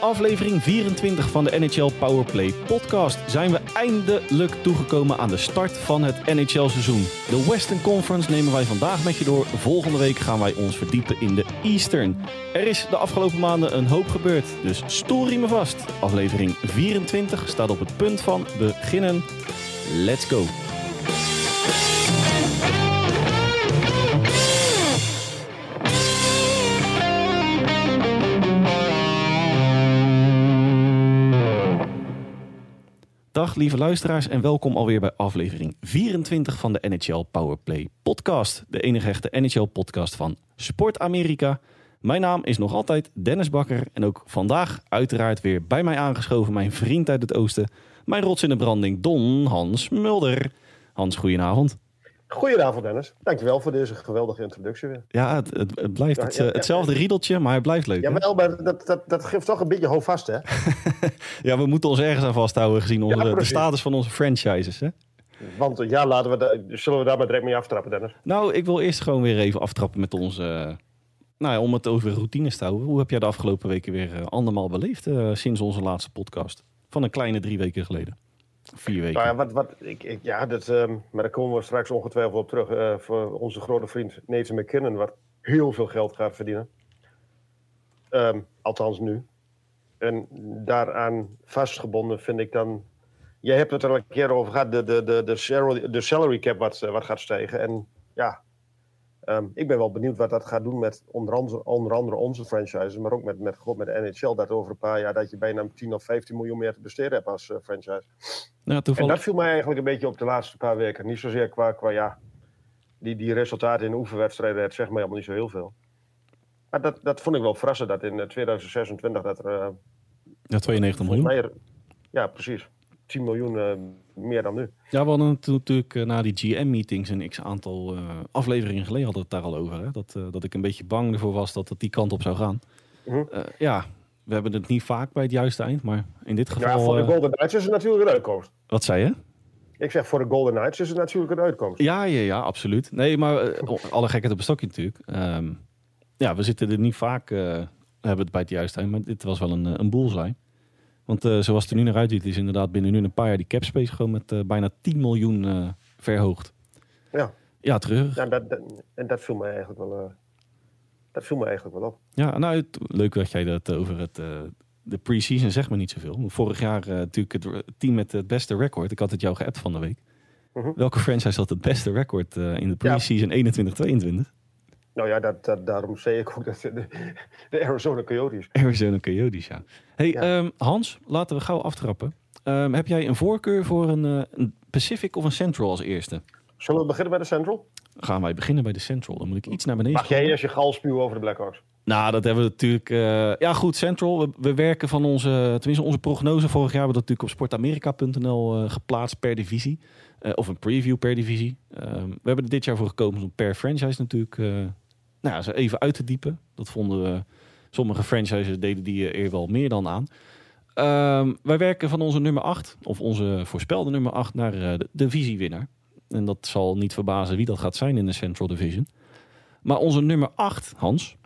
aflevering 24 van de NHL Powerplay podcast zijn we eindelijk toegekomen aan de start van het NHL-seizoen. De Western Conference nemen wij vandaag met je door. Volgende week gaan wij ons verdiepen in de Eastern. Er is de afgelopen maanden een hoop gebeurd, dus story me vast. Aflevering 24 staat op het punt van beginnen. Let's go! Dag lieve luisteraars en welkom alweer bij aflevering 24 van de NHL Powerplay podcast. De enige echte NHL podcast van Sport Amerika. Mijn naam is nog altijd Dennis Bakker en ook vandaag uiteraard weer bij mij aangeschoven mijn vriend uit het oosten. Mijn rots in de branding Don Hans Mulder. Hans, goedenavond. Goedenavond Dennis. Dankjewel voor deze geweldige introductie weer. Ja, het, het, het blijft het, eh, hetzelfde riedeltje, maar hij blijft leuk. Ja, maar dat, dat, dat geeft toch een beetje houvast, hè? ja, we moeten ons ergens aan vasthouden gezien onze, de status van onze franchises. Hè? Want ja, laten we da- zullen we daar maar direct mee aftrappen, Dennis? Nou, ik wil eerst gewoon weer even aftrappen met onze... nou ja, om het over routines te houden. Hoe heb jij de afgelopen weken weer eh, andermaal beleefd eh, sinds onze laatste podcast? Van een kleine drie weken geleden. Vier weken. Nou wat, wat, ik, ik, ja dat, ehm, maar daar komen we straks ongetwijfeld op terug. eh, voor onze grote vriend Nathan McKinnon, wat heel veel geld gaat verdienen. Ehm, althans nu. En daaraan vastgebonden vind ik dan... Jij hebt het er al een keer over gehad, de, de, de, de, salary, de salary cap wat, eh, wat gaat stijgen. En ja, ehm, ik ben wel benieuwd wat dat gaat doen met onder andere, onder andere onze franchises, maar ook met, met, God, met de NHL. Dat over een paar jaar dat je bijna 10 of 15 miljoen meer te besteden hebt als eh, franchise. nou, En dat viel mij eigenlijk een beetje op de laatste paar weken. Niet zozeer qua, qua ja, die, die resultaten in oefenwedstrijden, het zegt mij allemaal niet zo heel veel. Maar dat, dat vond ik wel verrassend, dat in eh, 2026 dat er... eh, Ja, 92 volgens miljoen. mij er- ja, precies. 10 miljoen eh, meer dan nu. Ja, we hadden het natuurlijk eh, na die GM-meetings een x-aantal eh, afleveringen geleden hadden we het daar al over. Hè? Dat, eh, dat ik een beetje bang ervoor was dat het die kant op zou gaan. Mhm. Ja, we hebben het niet vaak bij het juiste eind, maar in dit Ja, geval... voor de Golden Knights is het natuurlijk een uitkomst. wat zei je? Ik zeg, voor de Golden Knights is het natuurlijk een uitkomst. Ja, ja, ja, absoluut. Nee, maar alle gekheid op een stokje natuurlijk. Ehm, ja, we zitten er niet vaak, hebben het bij het juiste eind, maar dit was wel een, een bullseye. Want eh, zoals het er nu naar uitziet, is inderdaad binnen nu een paar jaar die capspace gewoon met eh, bijna 10 miljoen eh, verhoogd. Ja. Ja, terug. Ja, dat, dat- en dat viel me eigenlijk wel, dat viel me eigenlijk wel op. Ja, nou, het- leuk dat jij dat over het, de pre-season zegt maar niet zoveel. Vorig jaar natuurlijk het team met het beste record. Ik had het jou geappt van de week. Mhm. Welke franchise had het beste record in de pre-season 21-22? Nou ja, dat, dat, daarom zei ik ook dat de, de Arizona Coyotes. Arizona Coyotes, ja. Hey, Ja. ehm, Hans, laten we gauw aftrappen. Ehm, heb jij een voorkeur voor een, eh, een Pacific of een Central als eerste? Zullen we beginnen bij de Central? Gaan wij beginnen bij de Central. Dan moet ik iets naar beneden Mag jij eerst je gal spuwen over de Blackhawks? Nou, dat hebben we natuurlijk. eh, ja, goed, Central. We, we werken van onze. Tenminste, onze prognose vorig jaar hebben we dat natuurlijk op sportamerika.nl eh, geplaatst per divisie. Eh, of een preview per divisie. Ehm, we hebben er dit jaar voor gekomen om per franchise natuurlijk. eh, nou, ja, ze even uit te diepen. Dat vonden we. Sommige franchises deden die er wel meer dan aan. Ehm, wij werken van onze nummer 8, of onze voorspelde nummer 8, naar eh, de divisiewinnaar. En dat zal niet verbazen wie dat gaat zijn in de Central Division. Maar onze nummer 8, Hans,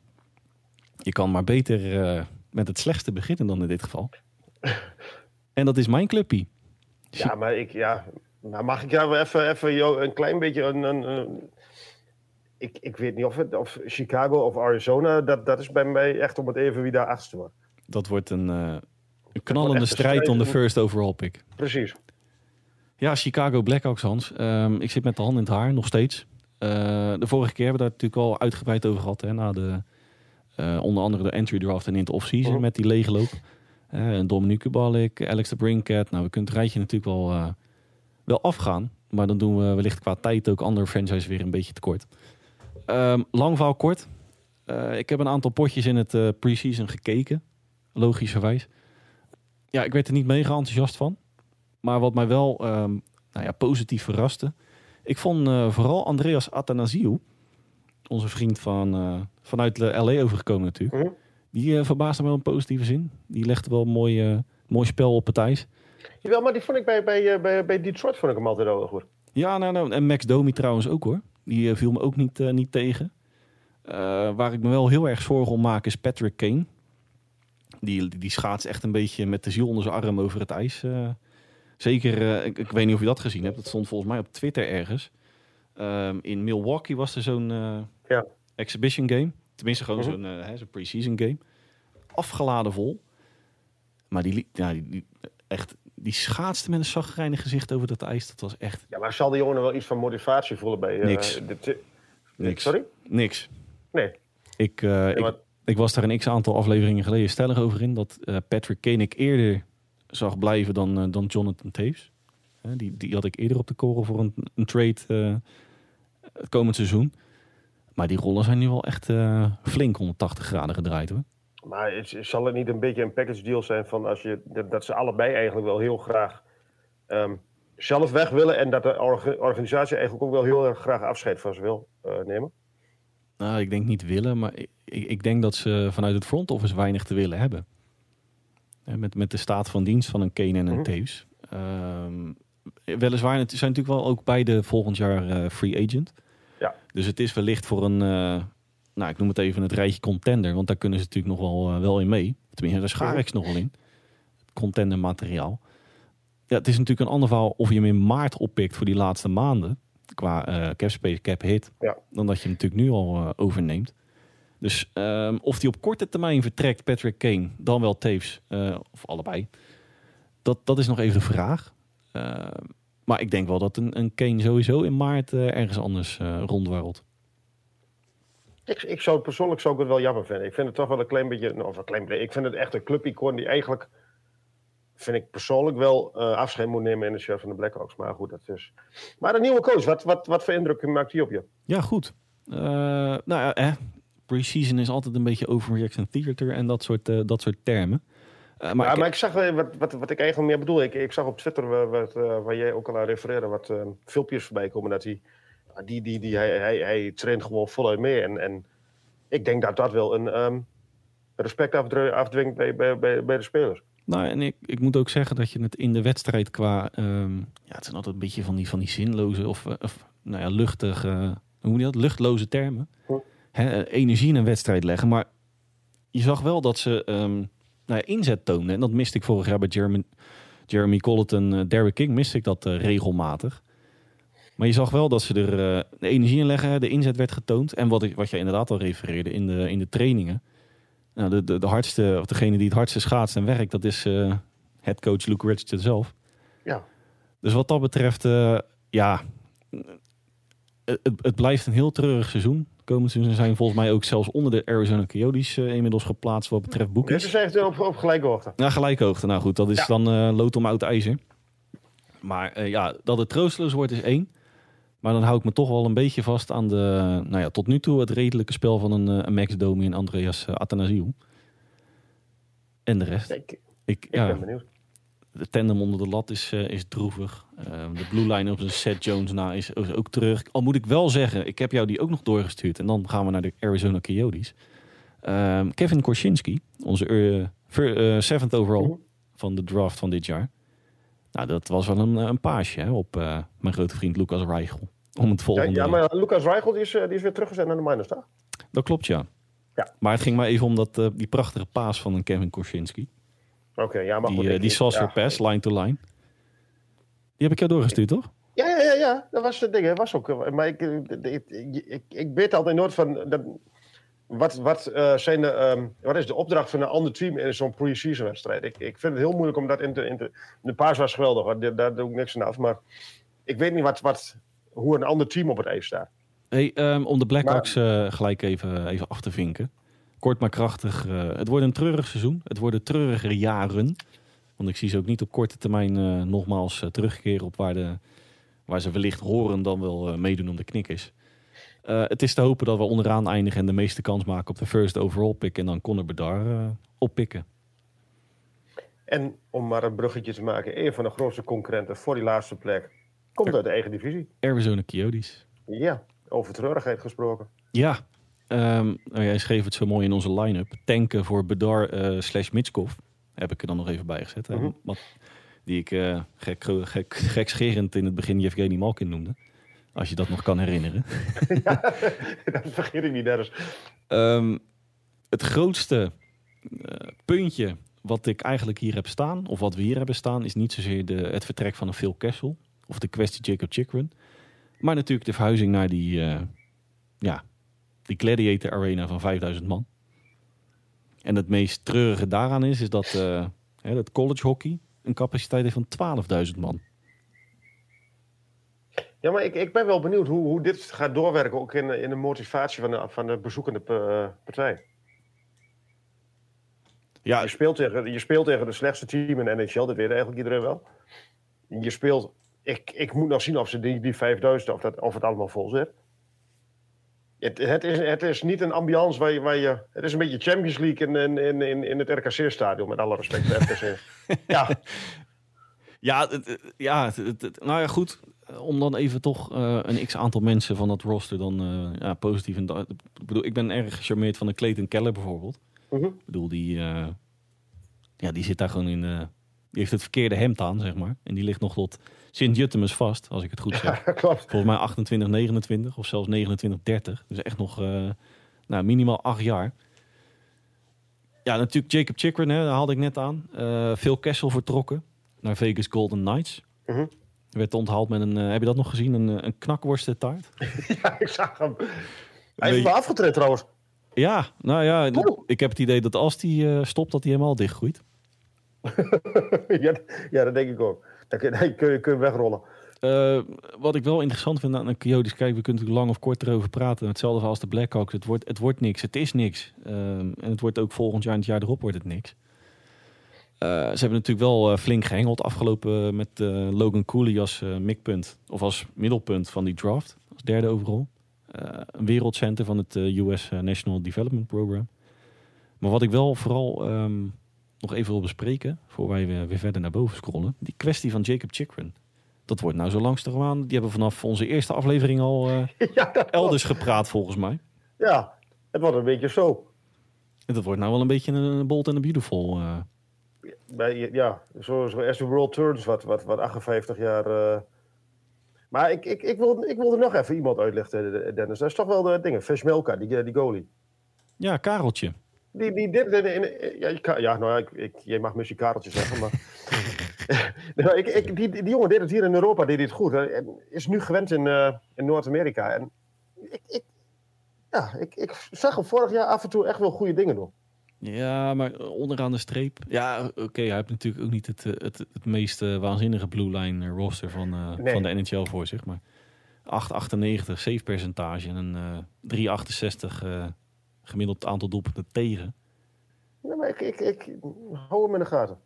je kan maar beter eh, met het slechtste beginnen dan in dit geval. En dat is mijn clubpie. Ja, maar ik, ja, maar mag ik jou even, even jou een klein beetje een. een, een- ik, ik weet niet of, het, of Chicago of Arizona, dat, dat is bij mij echt om het even wie daar achtste wordt. Dat wordt een, eh, een knallende een strijd om de strijd first overall pick. Precies. Ja, Chicago Blackhawks, Hans. Ehm, ik zit met de hand in het haar, nog steeds. Eh, de vorige keer hebben we daar natuurlijk al uitgebreid over gehad. Hè, na de, eh, onder andere de entry draft en in het offseason Mhm. met die leegloop. Uh, Dominique Kubalik, Alex de Brinket. Nou, we kunnen het rijtje natuurlijk wel, wel afgaan. Maar dan doen we wellicht qua tijd ook andere franchises weer een beetje tekort. Ehm lang verhaal kort. Eh, ik heb een aantal potjes in het eh preseason gekeken. Logischerwijs. Ja, ik werd er niet mega enthousiast van. Maar wat mij wel ehm, nou ja, positief verraste. Ik vond eh, vooral Andreas Athanasiou, onze vriend van, vanuit de LA overgekomen natuurlijk. Mhm. Die verbaasde me wel in positieve zin. Die legde wel een mooi, mooi spel op het ijs. Jawel, maar die vond ik bij, bij, eh, bij, bij Detroit vond ik hem altijd wel goed. Ja, nou, nou, en Max Domi trouwens ook hoor. Die eh, viel me ook niet, eh, niet tegen. Waar ik me wel heel erg zorgen om maak is Patrick Kane. Die, die schaatst echt een beetje met de ziel onder zijn arm over het ijs. zeker, ik, ik weet niet of je dat gezien hebt. Dat stond volgens mij op Twitter ergens. Ehm, in Milwaukee was er zo'n Ja. exhibition game. Tenminste, gewoon Mhm. zo'n hè, zo'n pre-season game. Afgeladen vol. Maar die, ja, die, die- echt, die schaatste met een zagrijnig gezicht over dat ijs. Dat was echt Ja, maar zal de jongen wel iets van motivatie voelen bij... eh, Niks. niks. Sorry? Niks. Nee. Ik, eh, Ja, ik, maar- ik was daar een x-aantal afleveringen geleden stellig over in... dat eh, Patrick Kane eerder zag blijven dan, dan Jonathan Taves. Die, die had ik eerder op de korrel voor een, een trade het komend seizoen. Maar die rollen zijn nu wel echt flink 180 graden gedraaid hoor. Maar het, zal het niet een beetje een package deal zijn van als je, dat, ze allebei eigenlijk wel heel graag ehm, zelf weg willen en dat de orga- organisatie eigenlijk ook wel heel erg graag afscheid van ze wil eh, nemen? Nou, ik denk niet willen, maar ik, ik ik denk dat ze vanuit het front office weinig te willen hebben. Met, met de staat van dienst van een Kane en een Mhm. Taves. Ehm, weliswaar, het zijn natuurlijk wel ook beide volgend jaar eh, free agent. Ja. Dus het is wellicht voor een, eh, nou ik noem het even het rijtje contender. Want daar kunnen ze natuurlijk nog wel, eh, wel in mee. Tenminste, daar schaar ik ze nog wel in. Contender materiaal. Ja, het is natuurlijk een ander verhaal of je hem in maart oppikt voor die laatste maanden. Qua eh cap space, cap hit. Ja. Dan dat je hem natuurlijk nu al eh, overneemt. Dus ehm, of die op korte termijn vertrekt, Patrick Kane, dan wel Taves, of allebei. Dat, dat is nog even de vraag. Ehm, maar ik denk wel dat een, een Kane sowieso in maart ergens anders rondwarrelt. Ik, ik zou het persoonlijk zou ik het wel jammer vinden. Ik vind het toch wel een klein beetje, nou, of een klein beetje, ik vind het echt een clubicoon die eigenlijk, vind ik persoonlijk wel eh, afscheid moet nemen in de shirt van de Blackhawks. Maar goed, dat is. Maar een nieuwe coach, wat, wat, wat voor indruk maakt die op je? Ja, goed. Eh, nou ja, eh, pre-season is altijd een beetje overreaction theater en dat soort, eh, dat soort termen. Maar ik- maar ik zag wat, wat, wat ik eigenlijk meer bedoel. Ik, ik zag op Twitter, waar, wat, eh, waar jij ook al aan refereerde, wat filmpjes voorbij komen. Dat hij, die, die, die, hij, hij, hij traint gewoon voluit mee. En, en ik denk dat dat wel een ehm, respect afdwingt bij, bij, bij, bij de spelers. Nou, en ik, ik moet ook zeggen dat je het in de wedstrijd qua... ehm, ja, het zijn altijd een beetje van die, van die zinloze of, eh, of nou ja, luchtige... hoe moet je dat? Luchtloze termen. Hm. Hè, eh, energie in een wedstrijd leggen. Maar je zag wel dat ze ehm, nou ja, inzet toonden. En dat miste ik vorig jaar bij Jeremy, Jeremy Colleton, eh Derrick King, miste ik dat regelmatig. Maar je zag wel dat ze er eh, de energie in leggen, de inzet werd getoond. En wat, ik, wat je inderdaad al refereerde in de, in de trainingen. Nou, de, de, de hardste, of degene die het hardste schaatst en werkt, dat is eh headcoach Luke Richardson zelf. Ja. Dus wat dat betreft, eh, ja, het, het- blijft een heel treurig seizoen. Komend seizoen zijn volgens mij ook zelfs onder de Arizona Coyotes inmiddels geplaatst wat betreft Dit boekjes. is echt op, op gelijke hoogte. Ja, gelijkhoogte. Nou goed, dat is Ja. dan lood om oud ijzer. Maar ja, dat het troosteloos wordt is één. Maar dan hou ik me toch wel een beetje vast aan de, nou ja, tot nu toe het redelijke spel van een, eh, een Max Domi en Andreas uh, Athanasiou. En de rest. Ik, ik Ik, ja, ben benieuwd. de tandem onder de lat is, eh, is droevig. Eh, de blue line op zijn Seth Jones na is, is ook terug. Al moet ik wel zeggen, ik heb jou die ook nog doorgestuurd. En dan gaan we naar de Arizona Coyotes. Ehm, Kevin Korchinski, onze eh, eh, seventh overall Mhm. van de draft van dit jaar. Nou, dat was wel een, een paasje hè, op eh, mijn grote vriend Lucas Reichel. Om het volgende... ja, maar Lucas Reichel die is, eh, die is weer teruggezet naar de minors, toch? Dat klopt, ja. Ja. Maar het ging maar even om dat, eh, die prachtige paas van een Kevin Korchinski. Oké, ja, maar goed. Die, eh, ik- die saucer pass, line to line. Die heb ik jou doorgestuurd, toch? Ja, ja, ja, ja, dat was het ding. Dat was ook. Maar ik, ik, ik, ik, weet altijd nooit van. Dat, wat, wat, eh, zijn de, ehm, wat is de opdracht van een ander team in zo'n pre-season wedstrijd? Ik, ik vind het heel moeilijk om dat in te. In te de paas was geweldig, hoor. Daar, daar doe ik niks aan af. Maar ik weet niet wat, wat, hoe een ander team op het ijs staat. Hey, ehm, om de Blackhawks eh, gelijk even, even af te vinken. Kort maar krachtig. eh, het wordt een treurig seizoen. Het worden treurige jaren. Want ik zie ze ook niet op korte termijn eh, nogmaals terugkeren op waar, de, waar ze wellicht horen dan wel meedoen om de knikkers. Eh het is te hopen dat we onderaan eindigen en de meeste kans maken op de first overall pick. En dan Conor Bedard oppikken. En om maar een bruggetje te maken, een van de grootste concurrenten voor die laatste plek komt uit de eigen divisie. Arizona Coyotes. Ja, over treurigheid gesproken. Ja, ehm, nou, jij schreef het zo mooi in onze line-up. Tanken voor Bedar eh, slash Mitskov. Heb ik er dan nog even bij gezet. Mhm. Wat, die ik eh, gek, gek, gekscherend in het begin Yevgeny Malkin noemde. Als je dat nog kan herinneren. dat vergeet ik niet, Dennis. Ehm, het grootste eh, puntje wat ik eigenlijk hier heb staan, of wat we hier hebben staan, is niet zozeer de, het vertrek van een Phil Kessel of de kwestie Jacob Chikrin, maar natuurlijk de verhuizing naar die, eh, ja, die Gladiator Arena van 5000 man. En het meest treurige daaraan is, is dat, eh, hè, dat college hockey een capaciteit heeft van 12.000 man. Ja, maar ik, ik ben wel benieuwd hoe, hoe dit gaat doorwerken, ook in, in de motivatie van de, van de bezoekende eh, partij. Ja, Je speelt, tegen, je speelt tegen de slechtste team in de NHL, dat weet eigenlijk iedereen wel. Je speelt, ik, ik moet nog zien of ze die, die 5000, of, dat, of het allemaal vol zit. Het, het, is, het is niet een ambiance waar je, waar je. Het is een beetje Champions League in, in, in, in, het RKC-stadion, met alle respect. voor RKC. ja, Ja, het- ja, het- nou ja, goed. Om dan even toch eh, een x-aantal mensen van dat roster dan eh, ja, positief... En, ik bedoel, ik ben erg gecharmeerd van de Clayton Keller bijvoorbeeld. Mhm. Ik bedoel, die, eh, ja, die zit daar gewoon in... eh, die heeft het verkeerde hemd aan, zeg maar. En die ligt nog tot Sint-Juttemus vast, als ik het goed zeg. ja, klopt. Volgens mij 28, 29 of zelfs 29, 30. Dus echt nog eh, nou, minimaal acht jaar. Ja, natuurlijk Jacob Chikrin, hè, daar haalde ik net aan. Eh Phil Kessel vertrokken naar Vegas Golden Knights. Mhm. Werd onthaald met een, eh, heb je dat nog gezien? Een, een knakworstentaart. Ja, ik zag hem. Hij is wel afgetreden trouwens. Ja, nou ja, Oeh. ik heb het idee dat als die stopt, dat hij helemaal dichtgroeit. ja, ja, dat denk ik ook. Dan kun, je, kun wegrollen. Eh, wat ik wel interessant vind aan de Coyotes, kijk, we kunnen natuurlijk lang of kort erover praten. Hetzelfde als de Blackhawks. Het wordt, het wordt niks. Het is niks. Ehm, en het wordt ook volgend jaar en het jaar erop wordt het niks. Eh, ze hebben natuurlijk wel eh, flink gehengeld afgelopen met Logan Cooley als mikpunt. Of als middelpunt van die draft. Als derde overal. Een van het US National Development Program. Maar wat ik wel vooral ehm, nog even wil bespreken, voor wij weer, weer verder naar boven scrollen. Die kwestie van Jacob Chikrin. Dat wordt nou zo langzamerhand. Die hebben vanaf onze eerste aflevering al eh, ja, elders gepraat volgens mij. Ja, het wordt een beetje zo. En dat wordt nou wel een beetje een bold en een beautiful. eh. Bij, ja, zo, zo as the world turns, wat, wat, wat 58 jaar. eh. Maar ik, ik, ik, wil, ik wilde nog even iemand uitlichten, Dennis. Dat is toch wel de dingen. Veshmelka, die, die goalie. Ja, Kareltje. Die, die dit, in, in- ja, je kan- ja, nou ja, ik, ik, jij mag misschien Kareltje zeggen, maar... Maar ik, ik, die, die jongen deed het hier in Europa, deed het goed. hè. Is nu gewend in, eh, in Noord-Amerika. En ik, ik, ja, ik, ik zag hem vorig jaar af en toe echt wel goede dingen doen. Ja, maar onderaan de streep. Ja, oké. hij heeft natuurlijk ook niet het, eh, het, het meest eh, waanzinnige blue line eh, roster van, eh, Nee. van de NHL voor zich. Maar 8,98 save percentage en een eh 3,68 eh, gemiddeld aantal doelpunten tegen. Ja, maar ik, ik, ik hou hem in de gaten.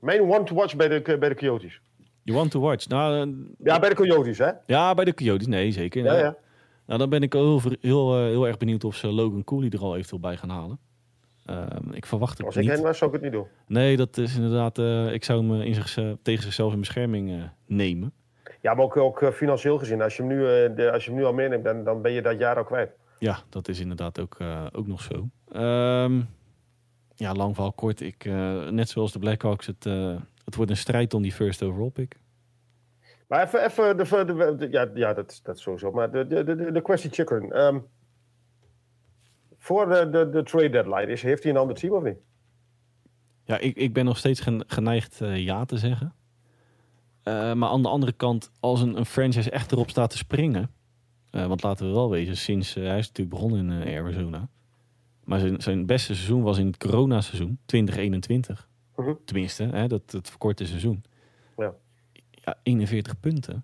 Mijn one to watch bij de, bij de Coyotes. You want to watch? Nou, eh, Ja, bij de Coyotes, hè? ja, bij de Coyotes. Nee, zeker. Ja, ja. Nou, dan ben ik heel, heel, eh, heel erg benieuwd of ze Logan Cooley er al eventueel bij gaan halen. Ehm, ik verwacht het Als ik niet. hen was, zou ik het niet doen. Nee, dat is inderdaad. eh, ik zou hem in zich, tegen zichzelf in bescherming nemen. Ja, maar ook, ook financieel gezien. Als je hem nu, de, als je hem nu al meeneemt, dan, dan ben je dat jaar al kwijt. Ja, dat is inderdaad ook, eh, ook nog zo. Ehm, ja, lang verhaal kort. Ik, eh, net zoals de Blackhawks, het, eh, het wordt een strijd om die first overall pick. Maar even, even de, de, de- ja, ja dat, dat is sowieso. Maar de, de, de, de question chicken. ehm, voor de, de, de trade deadline, is, heeft hij een ander team of niet? Ja, ik, ik ben nog steeds gen- geneigd ja te zeggen. Maar aan de andere kant, als een, een franchise echt erop staat te springen. Eh, want laten we wel wezen, sinds eh, hij is natuurlijk begonnen in eh, Arizona. Maar zijn, zijn beste seizoen was in het corona-seizoen, 2021. Mhm. Tenminste, hè, dat het verkorte seizoen. Ja. Ja, 41 punten.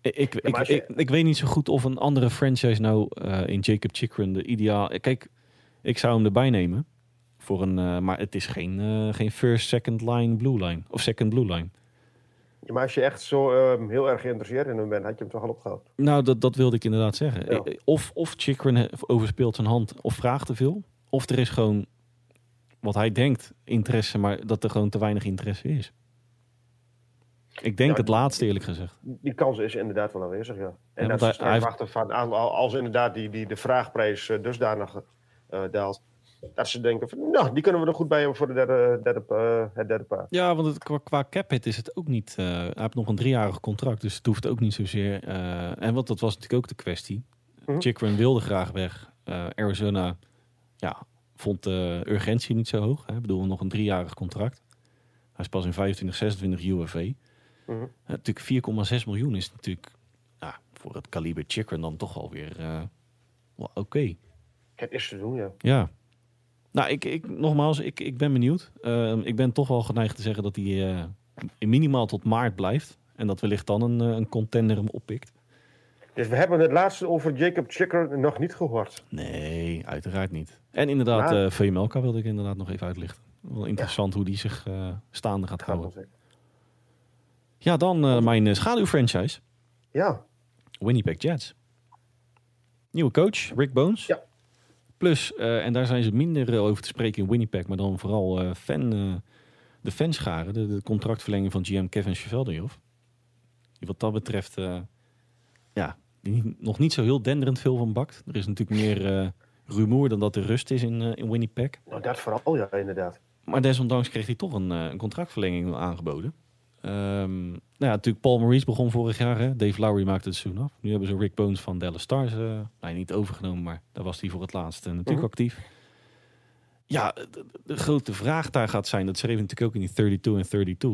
Ik, ik, ik, je- ik, ik weet niet zo goed of een andere franchise nou in Jacob Chikrin de ideaal... Kijk, ik zou hem erbij nemen. Voor een, maar het is geen, geen first, second line, blue line. Of second blue line. Ja, maar als je echt zo ehm, heel erg geïnteresseerd in hem bent, had je hem toch al opgehaald. Nou, dat, dat wilde ik inderdaad zeggen. Ja. Eh, Of, of Chikrin overspeelt zijn hand of vraagt te veel. Of er is gewoon wat hij denkt interesse, maar dat er gewoon te weinig interesse is. Ik denk Ja, het laatste eerlijk gezegd. Die kans is inderdaad wel aanwezig, ja. En Ja, dat hij- hij- wachten van, als, als inderdaad die, die, de vraagprijs eh, dusdanig eh, daalt, dat ze denken van, nou, die kunnen we er goed bij hebben voor de derde, derde, eh, het derde paar. Ja, want het, qua, qua cap hit is het ook niet. eh, hij heeft nog een driejarig contract, dus het hoeft ook niet zozeer. eh, en wat dat was natuurlijk ook de kwestie. Chikrin wilde graag weg. Arizona, ja, vond de urgentie niet zo hoog. Hè. Ik bedoel, nog een driejarig contract. Hij is pas in 25, 26 UFV. Mhm. Uh, natuurlijk 4,6 miljoen is natuurlijk ja, voor het kaliber Chikrin dan toch alweer well, oké. Okay. Het is te doen, ja. Ja. Nou, ik, ik, nogmaals, ik, ik ben benieuwd. Uh, ik ben toch wel geneigd te zeggen dat hij uh, minimaal tot maart blijft. En dat wellicht dan een, een contender hem oppikt. Dus we hebben het laatste over Jacob Chicker nog niet gehoord. Nee, uiteraard niet. En inderdaad, Maar- uh, VMLK wilde ik inderdaad nog even uitlichten. Wel interessant hoe die zich staande gaat houden. Ja, dan mijn schaduwfranchise. Ja, Winnipeg Jets. Nieuwe coach, Rick Bones. Ja. Plus, uh, en daar zijn ze minder uh, over te spreken in Winnipeg, maar dan vooral uh, fan, uh, de fanscharen, de, de contractverlenging van GM Kevin Cheveldayoff. Die wat dat betreft, ja, die nog niet zo heel denderend veel van bakt. Er is natuurlijk meer rumoer dan dat er rust is in, in Winnipeg. nou, dat vooral, ja, inderdaad. Maar desondanks kreeg hij toch een, een contractverlenging aangeboden. Um, nou ja, natuurlijk Paul Maurice begon vorig jaar. Hè? Dave Lowry maakte het seizoen af. Nu hebben ze Rick Bones van Dallas Stars. Uh, nee, niet overgenomen, maar daar was hij voor het laatst uh, natuurlijk Mhm. actief. Ja, de, de, grote vraag daar gaat zijn, dat schreef natuurlijk ook in die 32 en 32.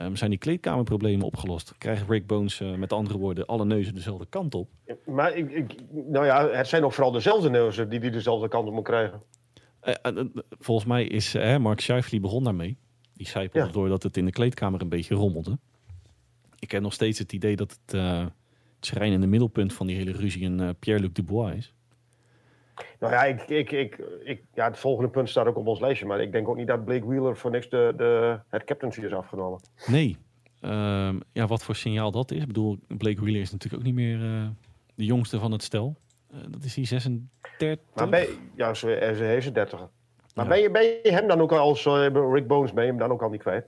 Um, zijn die kleedkamerproblemen opgelost? Krijgt Rick Bones uh, met andere woorden alle neuzen dezelfde kant op? Maar ik, ik, nou ja, het zijn ook vooral dezelfde neuzen die die dezelfde kant op moet krijgen. Uh, volgens mij is Mark Scheifele begon daarmee. Die zijpelde Ja. doordat het in de kleedkamer een beetje rommelde. Ik heb nog steeds het idee dat het, uh, het schrijnende middelpunt van die hele ruzie een uh, Pierre-Luc Dubois is. Nou ja, ik, ik, ik, ik, ja, het volgende punt staat ook op ons lijstje. Maar ik denk ook niet dat Blake Wheeler voor niks de, de, het captaincy is afgenomen. Nee. Um, ja, wat voor signaal dat is. Ik bedoel, Blake Wheeler is natuurlijk ook niet meer uh, de jongste van het stel. Uh, dat is die 36. Maar ben, ja, ze, ze is 30. Maar Ja. ben, je, ben je hem dan ook al als uh, Rick Bones, ben je hem dan ook al niet kwijt?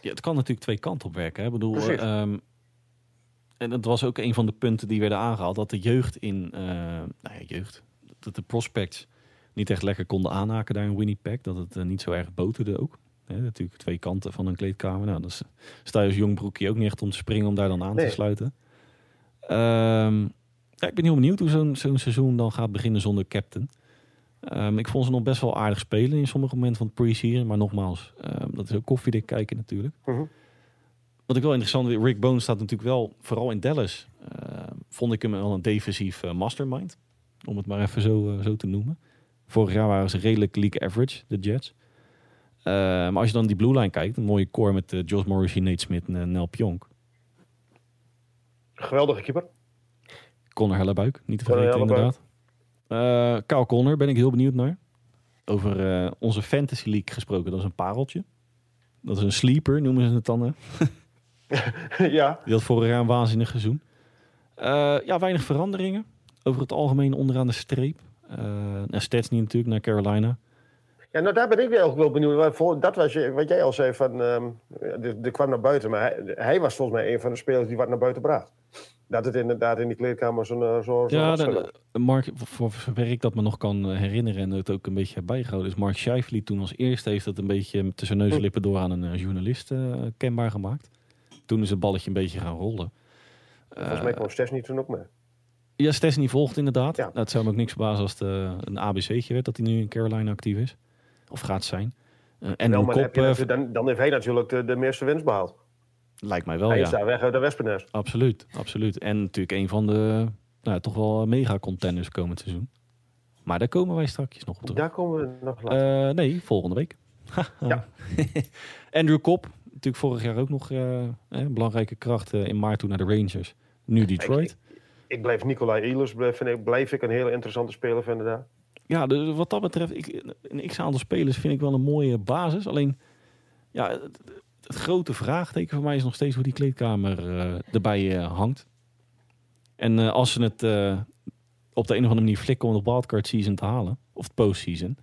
Ja, het kan natuurlijk twee kanten op werken. Hè? Ik bedoel, Precies. um, en dat was ook een van de punten die werden aangehaald. Dat de jeugd in, uh, nou ja, jeugd, dat de prospects niet echt lekker konden aanhaken daar in Winnipeg. Dat het uh, niet zo erg boterde ook. Hè, natuurlijk twee kanten van een kleedkamer. Nou, dan sta je als jong broekje ook niet echt om te springen om daar dan aan Nee. te sluiten. Um, ja, ik ben heel benieuwd hoe zo'n zo'n seizoen dan gaat beginnen zonder captain. Um, ik vond ze nog best wel aardig spelen in sommige momenten van het pre-season. Maar nogmaals, um, dat is ook koffiedik kijken natuurlijk. Uh -huh. Wat ik wel interessant vind, Rick Bones staat natuurlijk wel, vooral in Dallas, uh, vond ik hem wel een defensief uh, mastermind. Om het maar even zo, uh, zo te noemen. Vorig jaar waren ze redelijk league average, de Jets. Maar als je dan die blue line kijkt, een mooie core met uh, Josh Morrissey, Nate Smith en Nel Pionk. Geweldige keeper. Connor Hellebuik, niet te vergeten inderdaad. Uh, Kyle Connor ben ik heel benieuwd naar. Over uh, onze Fantasy League gesproken, dat is een pareltje. Dat is een sleeper, noemen ze het dan. Hè? ja. Die had vorig jaar een waanzinnig seizoen. Uh, ja, weinig veranderingen. Over het algemeen onderaan de streep. Uh, Stats niet natuurlijk naar Carolina. Ja, nou daar ben ik wel, wel benieuwd. Voor, dat was je, wat jij al zei, van, um, er kwam naar buiten. Maar hij, hij, was volgens mij een van de spelers die wat naar buiten bracht. Dat het inderdaad in die kleedkamer zo'n zo, zo Ja, de, de, Mark, voor zover ik dat me nog kan herinneren en het ook een beetje heb bijgehouden... is Mark Scheifele toen als eerste heeft dat een beetje tussen neus en lippen door aan een uh, journalist uh, kenbaar gemaakt. Toen is het balletje een beetje gaan rollen. Volgens mij kwam Stesny toen ook mee. Ja, Stesny volgt inderdaad. Ja. Nou, het zou me ook niks verbazen als het uh, een ABC'tje werd dat hij nu in Carolina actief is. Of gaat zijn. Uh, en nou, Kop, je, dan, dan, heeft hij natuurlijk de, de meeste winst behaald. Lijkt mij wel, hij ja. is daar weg uit de wespennest. Absoluut, absoluut. En natuurlijk een van de nou, toch wel mega contenders komend seizoen. Maar daar komen wij straks nog op terug. Daar komen we nog later. Nee, volgende week. ja. Andrew Kop, natuurlijk vorig jaar ook nog een belangrijke kracht in maart toen naar de Rangers. Nu Detroit. Ik, ik, ik blijf Nicolai Ehlers, blijf, ik, blijf ik een hele interessante speler vinden daar. Ja, dus wat dat betreft, ik, een x-aantal spelers vind ik wel een mooie basis. Alleen, ja, het, grote vraagteken voor mij is nog steeds hoe die kleedkamer uh, erbij uh, hangt. En uh, als ze het op de een of andere manier flikken om de wildcard season te halen, of het postseason,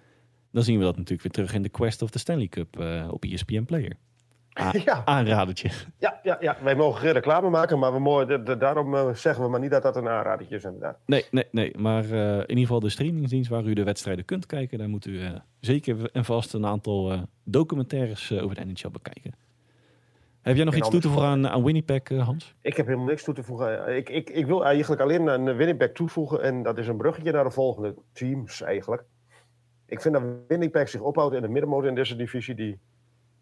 dan zien we dat natuurlijk weer terug in de Quest of the Stanley Cup op ESPN Player. A ja. Aanradertje. Ja, ja, ja, wij mogen geen reclame maken, maar we mogen, daarom uh, zeggen we maar niet dat dat een aanradertje is inderdaad. Nee, nee, nee. Maar uh, in ieder geval de streamingsdienst waar u de wedstrijden kunt kijken, daar moet u uh, zeker en vast een aantal documentaires over de NHL bekijken. Heb jij nog iets toe te voegen aan, aan Winnipeg, Hans? Ik heb helemaal niks toe te voegen. Ik, ik, ik wil eigenlijk alleen een Winnipeg toevoegen en dat is een bruggetje naar de volgende teams eigenlijk. ik vind dat Winnipeg zich ophoudt in de middenmoot in deze divisie. Die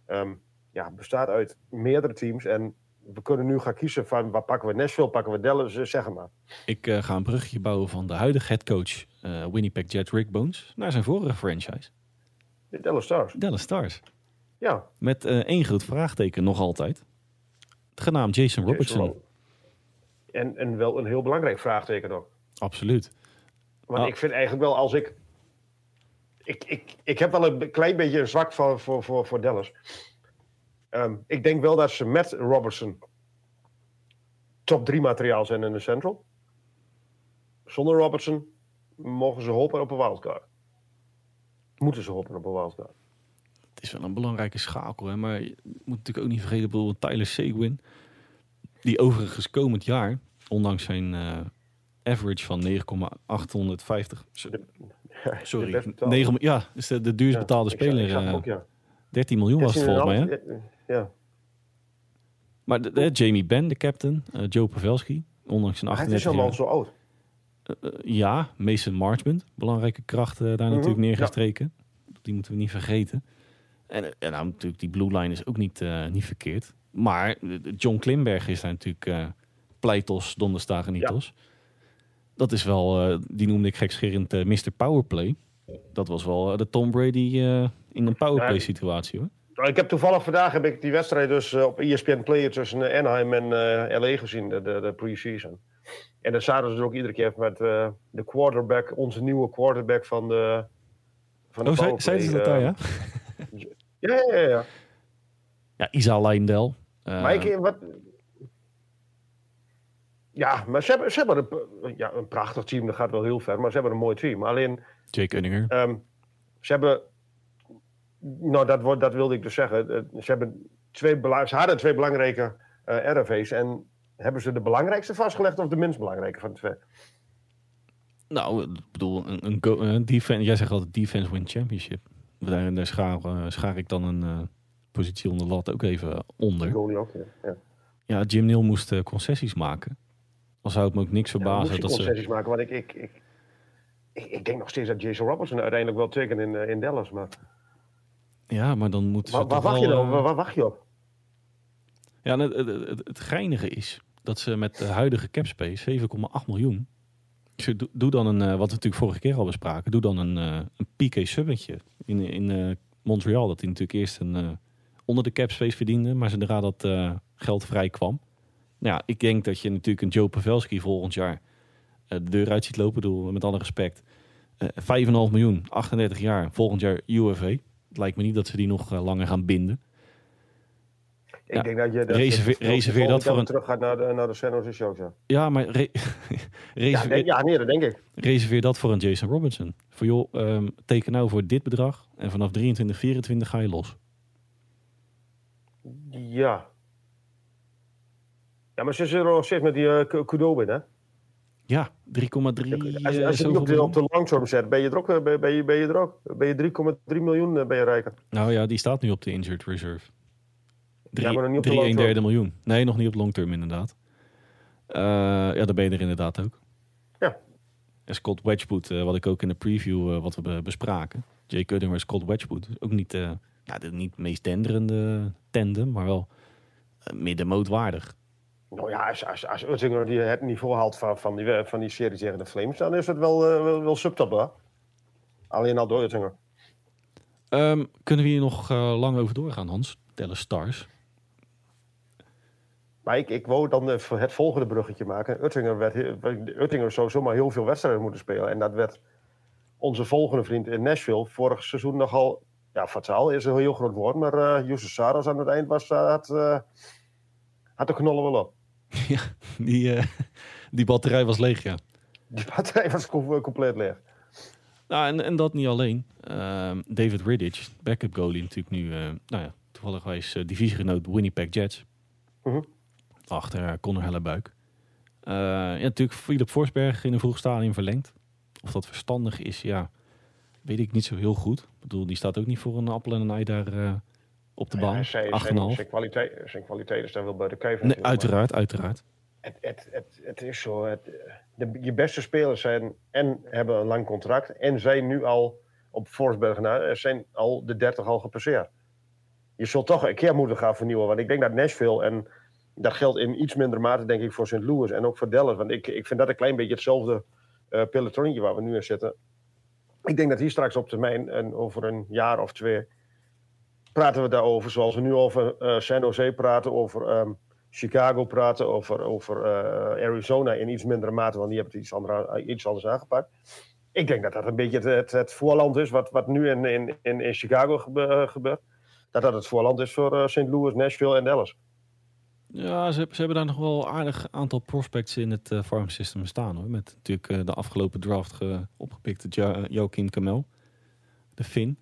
ehm, ja, bestaat uit meerdere teams. En we kunnen nu gaan kiezen van waar pakken we Nashville, pakken we Dallas, eh, zeg maar. Ik uh, ga een bruggetje bouwen van de huidige headcoach uh, Winnipeg Jets Rick Bones naar zijn vorige franchise. De Dallas Stars. Dallas Stars. Ja. Met uh, één groot vraagteken nog altijd. Genaamd Jason Robertson. Jason en, en wel een heel belangrijk vraagteken ook. Absoluut. Want ah. ik vind eigenlijk wel als ik ik, ik, ik heb wel een klein beetje een zwak voor, voor, voor, voor Dallas. Um, ik denk wel dat ze met Robertson top 3 materiaal zijn in de Central. Zonder Robertson mogen ze hopen op een wildcard. Moeten ze hopen op een wildcard. Het is wel een belangrijke schakel, hè? maar je moet natuurlijk ook niet vergeten, bijvoorbeeld Tyler Seguin, die overigens komend jaar, ondanks zijn uh, average van 9,850. Sorry, 9, ja, is de, de duurst betaalde ja, speler. Ik ik ook, ja. 13 miljoen was het volgens mij, hè? Ja. Maar de, de, Jamie Benn, de captain, uh, Joe Pavelski, ondanks zijn 38 Hij is al zo oud. Uh, uh, ja, Mason Marchment, belangrijke kracht daar -hmm. natuurlijk neergestreken. Die moeten we niet vergeten. En, en nou, natuurlijk, die blue line is ook niet, niet verkeerd. Maar John Klimberg is daar natuurlijk pleitos, donderstagen nitos. Ja dat is wel, uh, die noemde ik gekscherend uh, Mr. Powerplay. Dat was wel uh, de Tom Brady in een powerplay situatie hoor. Nou, ik heb toevallig vandaag heb ik die wedstrijd dus op ESPN Player tussen Anaheim en LA gezien, de, de, de pre-season. En dan zaten ze dus ook iedere keer met de quarterback, onze nieuwe quarterback van de. Van de oh, zei, zeiden ze dat daar, ja? ja, ja, ja. Ja, Isa Leindel. maar ik, wat, ja, maar ze hebben, ze hebben een, ja, een prachtig team. Dat gaat wel heel ver. Maar ze hebben een mooi team. Alleen... Jake Unninger. Um, ze hebben... Nou, dat, dat wilde ik dus zeggen. Eh, ze, hebben twee ze hadden twee belangrijke uh, eh, RFV's. En hebben ze de belangrijkste vastgelegd of de minst belangrijke van de twee? Nou, ik bedoel, een, een, een defense, jij zegt altijd defense win championship. Daar, daar schaar, uh, schaar ik dan een uh, positie onder lat ook even onder. Ook, ja. ja, Jim Neal moest concessies maken. Dan zou het me ook niks verbazen. Ja, dat concessies ze... maken, want ik, ik, ik, ik, ik, denk nog steeds dat Jason Robertson uiteindelijk wel tekent in, in Dallas. Maar... Ja, maar dan moeten ze. Waar, wacht je dan? Waar, wacht je op? Ja, het, het, geinige is dat ze met de huidige capspace 7,8 miljoen. Dus doe, doe, dan een, uh, wat we natuurlijk vorige keer al bespraken, doe dan een, uh, een PK subbetje in, in uh, Montreal. Dat hij natuurlijk eerst een, onder de capspace verdiende, maar zodra dat geld vrij kwam, nou ja, ik denk dat je natuurlijk een Joe Pavelski volgend jaar de deur uit ziet lopen. Doe, met alle respect. Uh, eh, 5,5 miljoen, 38 jaar, volgend jaar UFA. Het lijkt me niet dat ze die nog uh, langer gaan binden. Ik ja, denk dat je dat reserveer, dat voor een... terug gaat naar de, naar de San Jose Show. Ja, maar re... reserveer... ja, denk, ja, nee, dat denk ik. Reserveer dat voor een Jason Robinson. Voor joh, um, teken nou voor dit bedrag en vanaf 23, 24 ga je los. Ja, ja, maar ze zullen nog steeds met die uh, Kudo hè? Ja, 3,3. Als, als je die op de, op de zet, ben je er ook, eh, ben, je, ben je er ook. Ben je 3,3 miljoen eh, ben je rijker. Nou ja, die staat nu op de injured reserve. 3, ja, maar nog niet op 3 1 derde miljoen. Nee, nog niet op long term inderdaad. Uh, ja, dan ben je er inderdaad ook. Ja. En Scott Wedgwood, uh, wat ik ook in de preview uh, wat we bespraken. Jay Cutting maar Scott Wedgwood. Ook niet, uh, nou, de niet meest denderende tandem, maar wel middenmootwaardig. Nou ja, als, als, als Uttinger die het niveau haalt van, van, die, van die serie tegen de Flames, dan is het wel, uh, wel, wel subtop? Alleen al door Uttinger. Um, kunnen we hier nog uh, lang over doorgaan, Hans? Tellen Stars. Maar ik, ik wou dan het volgende bruggetje maken. Uttinger, werd, Uttinger zou zomaar heel veel wedstrijden moeten spelen. En dat werd onze volgende vriend in Nashville vorig seizoen nogal... Ja, fataal is een heel groot woord, maar uh, Saras aan het eind was, had, uh, had de knollen wel op. Ja, die, uh, die batterij was leeg, ja. Die batterij was compleet leeg. Nou, en, en dat niet alleen. Uh, David Riddich, backup goalie, natuurlijk nu, uh, nou ja, toevallig wijs uh, divisiegenoot Winnipeg Jets. -huh. Achter Connor Hellebuik. ja, natuurlijk Philip Forsberg in een vroeg stadium verlengd. Of dat verstandig is, ja, weet ik niet zo heel goed. Ik bedoel, die staat ook niet voor een appel en een ei daar op de baan. Ja, zijn, kwaliteit, zijn kwaliteit staan wel bij de kijver. Nee, uiteraard, uiteraard. Het, het, het, het is zo. Het, de, je beste spelers zijn en hebben een lang contract en zijn nu al op Forsberg na, er zijn al de 30 al gepasseerd. Je zult toch een keer moeten gaan vernieuwen. Want ik denk dat Nashville, en dat geldt in iets minder mate denk ik voor St. Louis en ook voor Dallas. Want ik, ik vind dat een klein beetje hetzelfde uh, pelotonnetje waar we nu in zitten. Ik denk dat hier straks op termijn, en over een jaar of twee, praten we daarover. Zoals we nu over uh, San Jose praten, over um, Chicago praten, over, over uh, Arizona in iets mindere mate, want die hebben het iets, andere, iets anders aangepakt. Ik denk dat dat een beetje het, het, voorland is wat, wat nu in, in, in, Chicago gebe, gebeurt. Dat dat het voorland is voor uh, St. Louis, Nashville en Dallas. Ja, ze, ze, hebben daar nog wel een aardig aantal prospects in het uh, farm system staan hoor. Met natuurlijk de afgelopen draft opgepikte jo Joaquin Kamel, de Fin.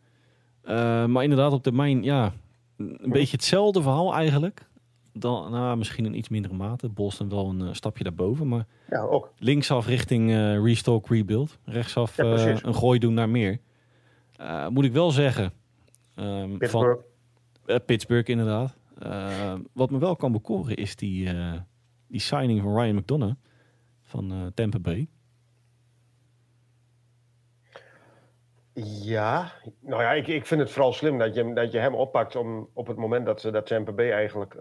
Uh, maar inderdaad op termijn, ja, een beetje hetzelfde verhaal eigenlijk. Dan, nou, misschien in iets mindere mate. Boston wel een stapje daarboven. Maar ja, ook. linksaf richting restock, rebuild. Rechtsaf ja, een gooi doen naar meer. moet ik wel zeggen. Um, Pittsburgh. Van, Pittsburgh inderdaad. Uh, wat me wel kan bekoren is die, uh, die signing van Ryan McDonough van uh, Tampa Bay. Ja, nou ja, ik, ik vind het vooral slim dat je, dat je hem oppakt om, op het moment dat, dat Tampa Bay eigenlijk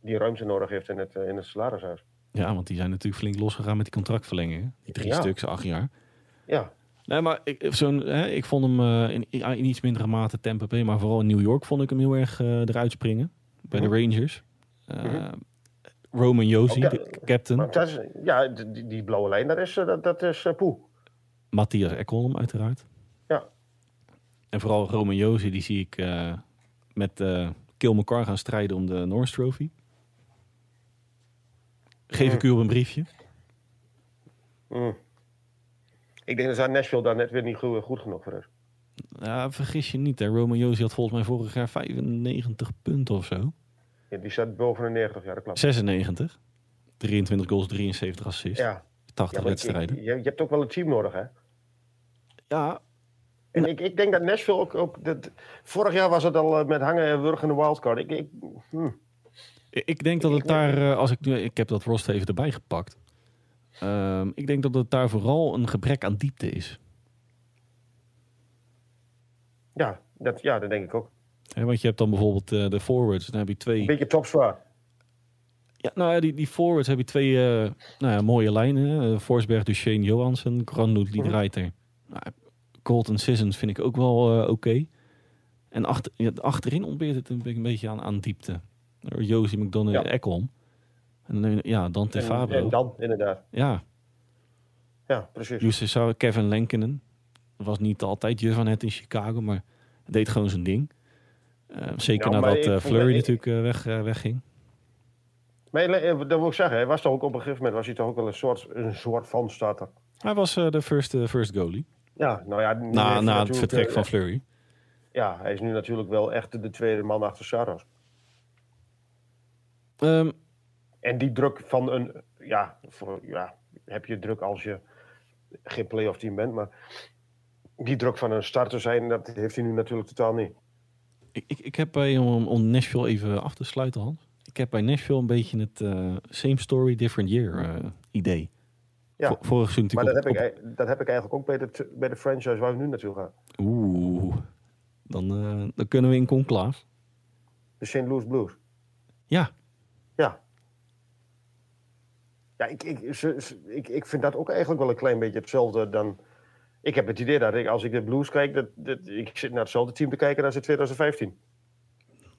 die ruimte nodig heeft in het, in het salarishuis. Ja, want die zijn natuurlijk flink losgegaan met die contractverlengingen. Die drie ja. stuks, acht jaar. Ja. Nee, maar ik, zo'n, hè, ik vond hem uh, in, in, iets mindere mate Tampa Bay, maar vooral in New York vond ik hem heel erg eruit springen. Bij de Rangers. Uh, mm-hmm. Roman Josi, okay. captain. Is, ja, die, die, blauwe lijn, dat is, dat, dat is Poe. Matthias Ekholm, uiteraard. Ja. En vooral Roman Josi, die zie ik met Kill McCarr gaan strijden om de Norris Trophy. Geef ik u op een briefje. Mm. Ik denk dat Nashville daar net weer niet goed, goed genoeg voor is. Ja, vergis je niet. Hè. Roman Josi had volgens mij vorig jaar 95 punten of zo. Ja, die staat boven de 90, ja dat klopt. 96. 23 goals, 73 assists. Ja. 80 ja, wedstrijden. Je, je, hebt ook wel een team nodig, hè? Ja. En ik, ik denk dat Nashville ook... ook dat, vorig jaar was het al met hangen en wurgen een wildcard. Ik, ik, hm. ik denk dat het daar... Als ik, nu, ik heb dat roster even erbij gepakt. Um, ik denk dat het daar vooral een gebrek aan diepte is. Ja, dat, ja, dat denk ik ook. He, want je hebt dan bijvoorbeeld uh, de forwards. Dan heb je twee... Een beetje topzwaar. Ja, nou ja, die, die forwards heb je twee uh, nou ja, mooie lijnen. Uh, Forsberg, Duchesne, Johansen, Granlund, Liedreiter. Mm -hmm. nou, Colton Sissons vind ik ook wel oké. Okay. En achter, ja, achterin ontbeert het een, een beetje aan, aan diepte. Josie McDonough, ja. Ekholm. En dan, ja, Dante Fabro. En dan, inderdaad. Ja. Ja, precies. Justus Kevin Lenkenen. Was niet altijd je van het in Chicago, maar deed gewoon zijn ding. Uh, zeker nou, nadat uh, Flurry natuurlijk uh, weg, wegging. Maar dat wil ik zeggen, hij was toch ook op een gegeven moment was hij toch ook wel een soort, een soort van starter. Hij was de first, first goalie. Ja, nou ja. Na, na het vertrek van Flurry. Ja, hij is nu natuurlijk wel echt de tweede man achter Saros. Um, en die druk van een, ja, voor, ja, heb je druk als je geen playoff team bent, maar die druk van een starter zijn, dat heeft hij nu natuurlijk totaal niet. Ik, ik, ik heb bij, om, om Nashville even af te sluiten, Hans. Ik heb bij Nashville een beetje het uh, same story, different year uh, idee. Ja, vorig seizoen maar dat, op, heb ik, dat heb ik eigenlijk ook bij de, bij de franchise waar we nu naartoe gaan. Oeh, dan, uh, dan kunnen we in conclave. De St. Louis Blues. Ja. Ja, ja, ik, ik, ik, ik vind dat ook eigenlijk wel een klein beetje hetzelfde dan... Ik heb het idee dat ik, als ik de Blues kijk, dat, dat, ik zit naar hetzelfde team te kijken als in 2015.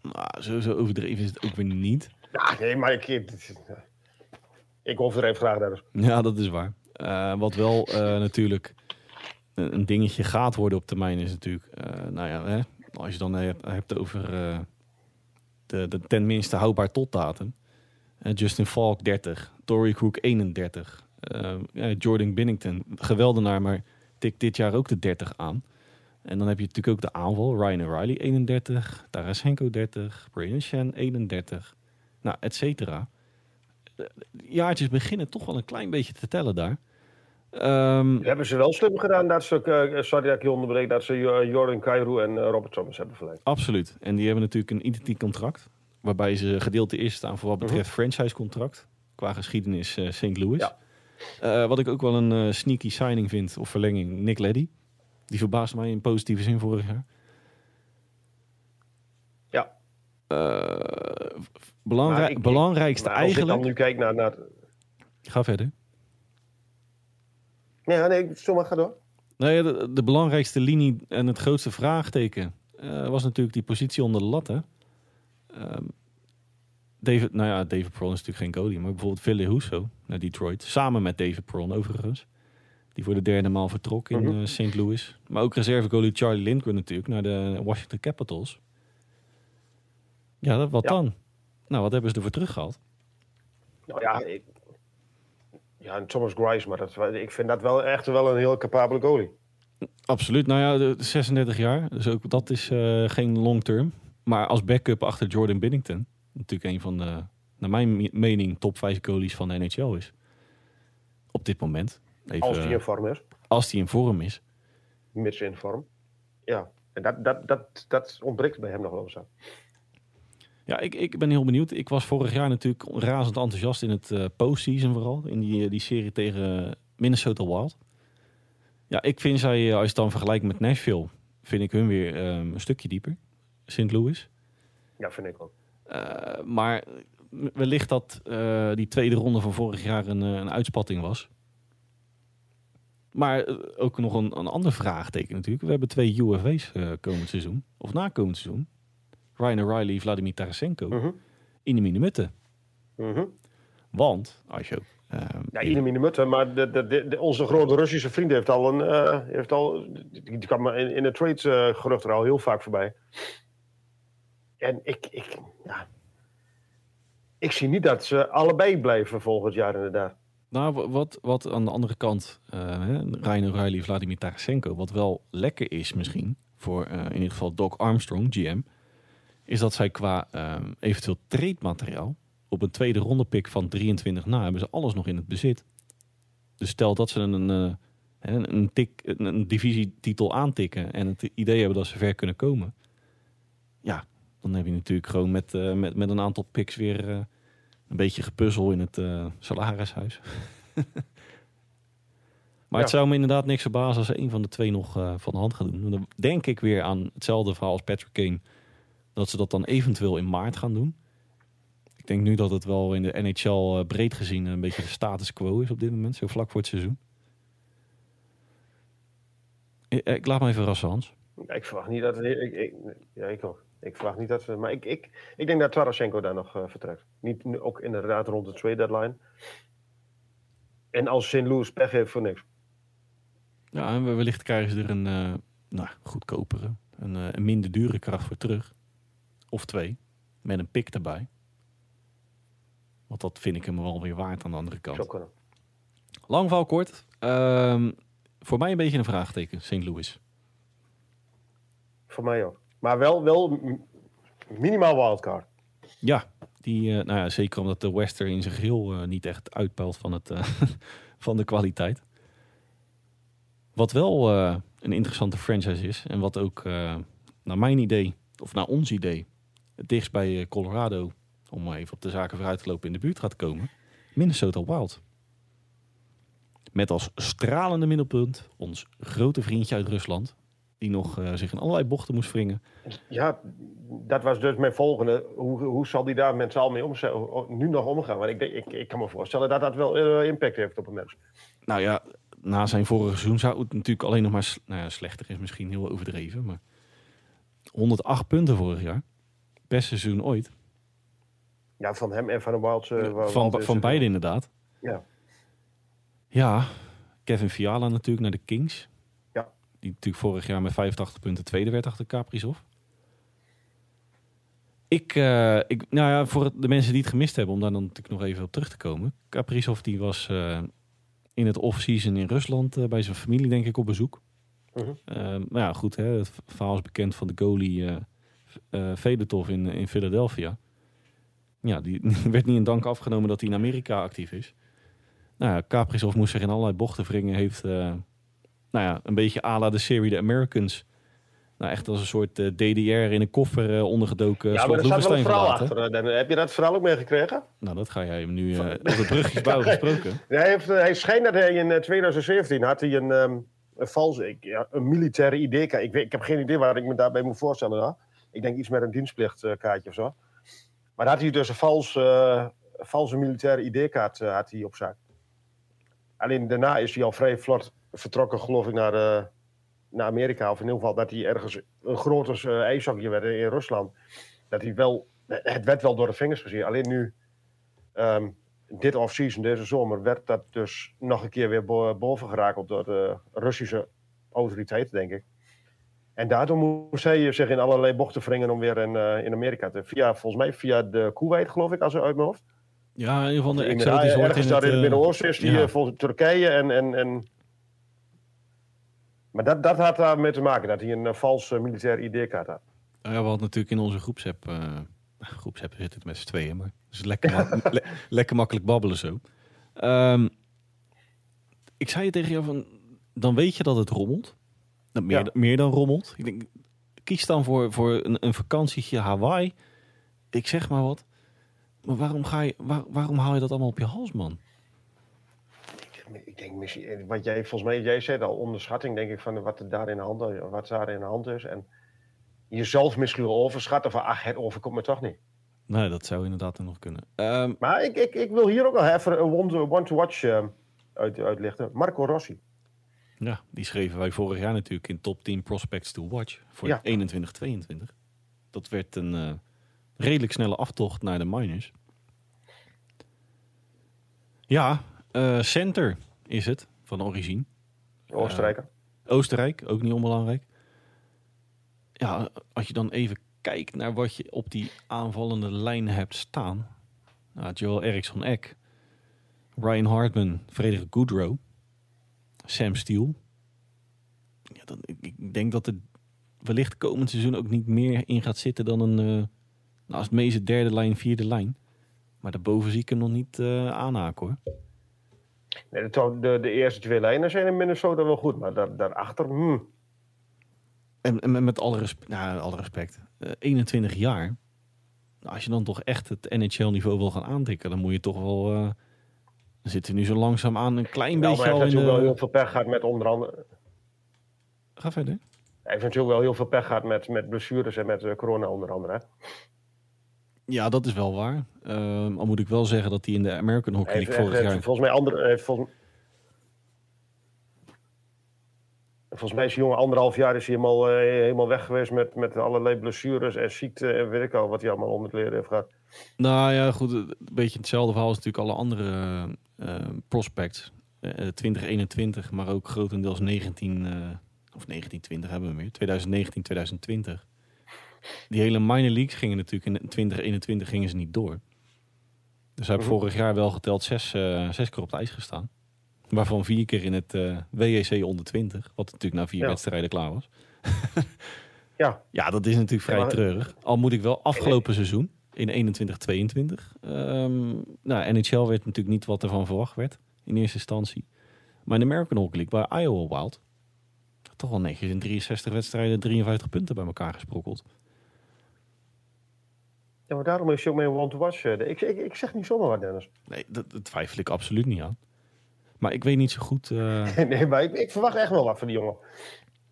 Nou, zo, zo overdreven is het ook weer niet. Ja, nee, maar ik, ik overdreef graag daar. Ja, dat is waar. Uh, wat wel uh, natuurlijk een dingetje gaat worden op termijn is natuurlijk... Uh, nou ja, hè, als je dan hebt, hebt over de, de tenminste houdbaar totdatum... Justin Falk 30, Tory Crook 31, uh, Jordan Binnington, geweldenaar, maar tikt dit jaar ook de 30 aan. En dan heb je natuurlijk ook de aanval, Ryan O'Reilly 31, Tarasenko 30, Brian Shen 31, nou, et cetera. Jaartjes beginnen toch wel een klein beetje te tellen daar. Um, hebben ze wel slim gedaan dat ze uh, Sadiak onderbreekt, dat ze uh, Jordan Cairo en uh, Robert Thomas hebben verlengd. Absoluut. En die hebben natuurlijk een identiek contract. Waarbij ze gedeelte eerst staan voor wat betreft uh -huh. franchise-contract. Qua geschiedenis St. Louis. Ja. Wat ik ook wel een sneaky signing vind, of verlenging, Nick Leddy. Die verbaasde mij in positieve zin vorig jaar. Ja. Uh, ik- belangrijkste Maar als ik eigenlijk... dan nu kijk naar... naar... Ga verder. Nee, nee, zomaar ga door. Nee, de, de belangrijkste linie en het grootste vraagteken eh, was natuurlijk die positie onder de lat. Hè? Ehm, David, nou ja, David Prawn is natuurlijk geen goalie, maar bijvoorbeeld Philly Husso naar Detroit. Samen met David Prawn overigens. Die voor de derde maal vertrok in Mhm. eh, St. Louis. Maar ook reserve goalie Charlie Lindgren natuurlijk naar de Washington Capitals. Ja, dat- wat Ja. dan? Nou, wat hebben ze ervoor teruggehaald? Nou ja, ik... Ja, en Thomas Grice, maar dat, ik vind dat wel echt wel een heel capabele goalie. Absoluut. Nou ja, de, de 36 jaar. Dus ook dat is eh, geen long term. Maar als backup achter Jordan Binnington. Natuurlijk een van de, naar mijn me- mening, top 5 goalies van de NHL is. Op dit moment. Even, Als hij in vorm is. als die in vorm is. Mits in vorm. Ja, en dat, dat, dat, dat ontbreekt bij hem nog wel eens aan. Ja, ik, ik ben heel benieuwd. Ik was vorig jaar natuurlijk razend enthousiast in het eh, postseason vooral. In die, eh, die serie tegen Minnesota Wild. Ja, ik vind zij, eh, als je het dan vergelijkt met Nashville, vind ik hun weer ehm, een stukje dieper. St. Louis. Ja, vind ik ook. Eh, maar wellicht dat eh, die tweede ronde van vorig jaar een, eh, een uitspatting was. Maar eh, ook nog een, een ander vraagteken natuurlijk. We hebben twee UFW's eh, komend seizoen. Of na komend seizoen. Ryan O'Reilly, Vladimir Tarasenko. Mhm. In de minutten. Mhm. Want, als je ook... eh, Ja, ieder in mutten, maar de, de, de, de- onze grote Russische vriend heeft al een. heeft al, die, kwam in, in de trades gerucht er al heel vaak voorbij. En ik, ik, ja, ik zie niet dat ze allebei blijven volgend jaar, inderdaad. Nou, wa- wat, wat aan de andere kant, eh hè, Ryan O'Reilly, Vladimir Tarasenko, wat wel lekker is misschien voor eh, in ieder geval Doc Armstrong, GM, is dat zij qua eh, eventueel trade materiaal op een tweede ronde pick van 23 na hebben ze alles nog in het bezit. Dus stel dat ze een, eh, hè, een, een, een, een divisietitel aantikken en het idee hebben dat ze ver kunnen komen. Ja, dan heb je natuurlijk gewoon met, eh, met, met een aantal picks weer eh, een beetje gepuzzel in het eh, salarishuis. maar het zou me inderdaad niks verbazen als een van de twee nog eh, van de hand gaan doen. Dan denk ik weer aan hetzelfde verhaal als Patrick Kane. Dat ze dat dan eventueel in maart gaan doen. Ik denk nu dat het wel in de NHL eh, breed gezien een beetje de status quo is op dit moment. Zo vlak voor het seizoen. Ik, ik laat me even verrassen, Hans. Ja, ik verwacht niet dat. Ik, ik, ja, ik ook. Ik verwacht niet dat ze. Maar ik, ik, ik denk dat Tarasenko daar nog eh, vertrekt. Niet, nu ook inderdaad rond de trade deadline. En als St. Louis pech heeft voor niks. Ja, en wellicht krijgen ze er een eh, nou, goedkopere, een, eh, een minder dure kracht voor terug. Of twee, met een pik erbij. Want dat vind ik hem wel weer waard aan de andere kant. Zou kunnen. Lang verhaal kort. Ehm, voor mij een beetje een vraagteken, St. Louis. Voor mij ook. Maar wel, wel minimaal wildcard. Ja, die, eh, nou ja, zeker omdat de Western in zijn geheel eh, niet echt uitpeilt van, het, eh, van de kwaliteit. Wat wel eh, een interessante franchise is. En wat ook naar mijn idee, of naar ons idee, het dichtst bij Colorado, om even op de zaken vooruit te lopen, in de buurt gaat komen. Minnesota Wild. Met als stralende middelpunt ons grote vriendje uit Rusland. Die nog eh, zich in allerlei bochten moest wringen. Ja, dat was dus mijn volgende. Hoe, hoe zal die daar mentaal mee om, nu nog omgaan? Want ik, denk, ik, ik kan me voorstellen dat dat wel eh, impact heeft op een mens. Nou ja, na zijn vorige seizoen zou het natuurlijk alleen nog maar... Nou ja, slechter is misschien heel overdreven, maar... 108 punten vorig jaar. Beste seizoen ooit. Ja, van hem en van de Wilds. eh, van van het- beide inderdaad. Ja. Ja, Kevin Fiala natuurlijk naar de Kings. Die natuurlijk vorig jaar met 85 punten tweede werd achter Kaprizov. Ik, eh, ik, nou ja, voor de mensen die het gemist hebben, om daar dan natuurlijk nog even op terug te komen. Kaprizov die was eh, in het off-season in Rusland eh, bij zijn familie denk ik op bezoek. Mhm. Maar ja, goed, hè, het verhaal is bekend van de goalie Fedotov in, in Philadelphia. Ja, die werd niet in dank afgenomen dat hij in Amerika actief is. Nou ja, Kaprizov moest zich in allerlei bochten wringen. Heeft, nou ja, een beetje à la de serie The Americans. Nou, echt als een soort eh, DDR in een koffer eh, ondergedoken. Ja, Slot maar er staat wel een verhaal achter. eh, Dan, heb je dat verhaal ook meegekregen? Nou, dat ga jij hem nu eh over brugjes bouwen gesproken. Hij, heeft, eh, hij schijnt dat hij in eh, 2017 had hij een, ehm, een valse, ik, ja, een militaire ID-kaart. Ik, weet- ik heb geen idee waar ik me daarbij moet voorstellen. Hoor. Ik denk iets met een dienstplichtkaartje of zo. Maar daar had hij dus een vals, eh, valse militaire ID-kaart eh, had hij op zak. Alleen daarna is hij al vrij vlot vertrokken, geloof ik, naar, eh, naar Amerika. Of in ieder geval dat hij ergens een groter uh, ijshokje werd in Rusland. Dat hij wel, het werd wel door de vingers gezien. Alleen nu, ehm, dit off-season, deze zomer, werd dat dus nog een keer weer bo boven geraakt door de Russische autoriteiten, denk ik. En daardoor moest hij zich in allerlei bochten wringen om weer in, uh, in Amerika te... Via, volgens mij via de Kuwait, geloof ik, als uit mijn hoofd. Ja, een van de exotische Ergens daar in het Midden-Oosten is die ja. volgens Turkije en... en, en... Maar dat, dat had daarmee te maken, dat hij een uh, valse militaire ID-kaart had. Ja, we hadden natuurlijk in onze groepsapp... Uh, groepsapp zit het met z'n tweeën, maar het is lekker, le lekker makkelijk babbelen zo. Um, ik zei je tegen jou van... Dan weet je dat het rommelt. Dat meer, ja. meer dan rommelt. Ik denk, kies dan voor, voor een, een vakantietje Hawaii. Ik zeg maar wat. Maar waarom, ga je, waar, waarom haal je dat allemaal op je hals, man? Ik, denk misschien, wat jij volgens mij, jij zei al, onderschatting, denk ik, van wat er daar in de hand, wat daar in de hand is. En jezelf misschien overschatten van, ach, het overkomt me toch niet. Nee, dat zou inderdaad nog kunnen. Um, maar ik, ik, ik wil hier ook nog even een one-to-watch uh, uit, uitlichten. Marco Rossi. Ja, die schreven wij vorig jaar natuurlijk in top 10 prospects to watch voor ja. 21-22. Dat werd een uh, redelijk snelle aftocht naar de minors. Ja, uh, center is het van origine. Oostenrijker. Uh, Oostenrijk, ook niet onbelangrijk. Ja, als je dan even kijkt naar wat je op die aanvallende lijn hebt staan. Nou, Joel Eriksson Eck, Ryan Hartman, Frederik Goodrow, Sam Steele. Ja, dan, ik, denk dat er wellicht komend seizoen ook niet meer in gaat zitten dan een... Uh, nou, als het meeste derde lijn, vierde lijn. Maar daarboven zie ik hem nog niet uh, aanhaken hoor. Nee, de, de, de, eerste twee lijnen zijn in Minnesota wel goed, maar daar, daarachter... Hmm. En, en, met alle, respe nou, alle respect, uh, 21 jaar. Nou, als je dan toch echt het NHL-niveau wil gaan aantikken, dan moet je toch wel... Uh, dan zitten nu zo langzaam aan een klein ja, beetje maar al in de... wel heel veel pech gehad met onder andere... Ga verder. Hij heeft natuurlijk wel heel veel pech gehad met, met blessures en met uh, corona onder andere. Hè? Ja, dat is wel waar. Uh, al moet ik wel zeggen dat hij in de American Hockey League vorig heeft, jaar... Volgens mij, andere, heeft volgens, volgens mij is die jongen anderhalf jaar is hij helemaal, uh, helemaal weg geweest met, met allerlei blessures en ziekte en weet ik al wat hij allemaal om het leren heeft gehad. Nou ja, goed. Een beetje hetzelfde verhaal is natuurlijk alle andere uh, prospects. 2021, maar ook grotendeels 19... of 1920 hebben we meer. 2019, 2020 die hele minor leagues gingen natuurlijk in 2021 gingen ze niet door. Dus hij heeft vorig jaar wel geteld zes, uh, zes keer op het ijs gestaan. Waarvan vier keer in het uh, WEC onder 20. Wat natuurlijk na vier ja. wedstrijden klaar was. ja. ja, dat is natuurlijk vrij ja, maar... treurig. Al moet ik wel afgelopen seizoen in 21-22. Um, nou, NHL werd natuurlijk niet wat ervan verwacht werd in eerste instantie. Maar in de American Hockey League bij Iowa Wild. Toch wel netjes in 63 wedstrijden 53 punten bij elkaar gesprokkeld. Ja, maar daarom is hij ook mee one to watch. Ik, ik, ik zeg niet zomaar wat, Dennis. Nee, dat, dat twijfel ik absoluut niet aan. Maar ik weet niet zo goed... Uh... nee, maar ik, ik, verwacht echt wel wat van die jongen.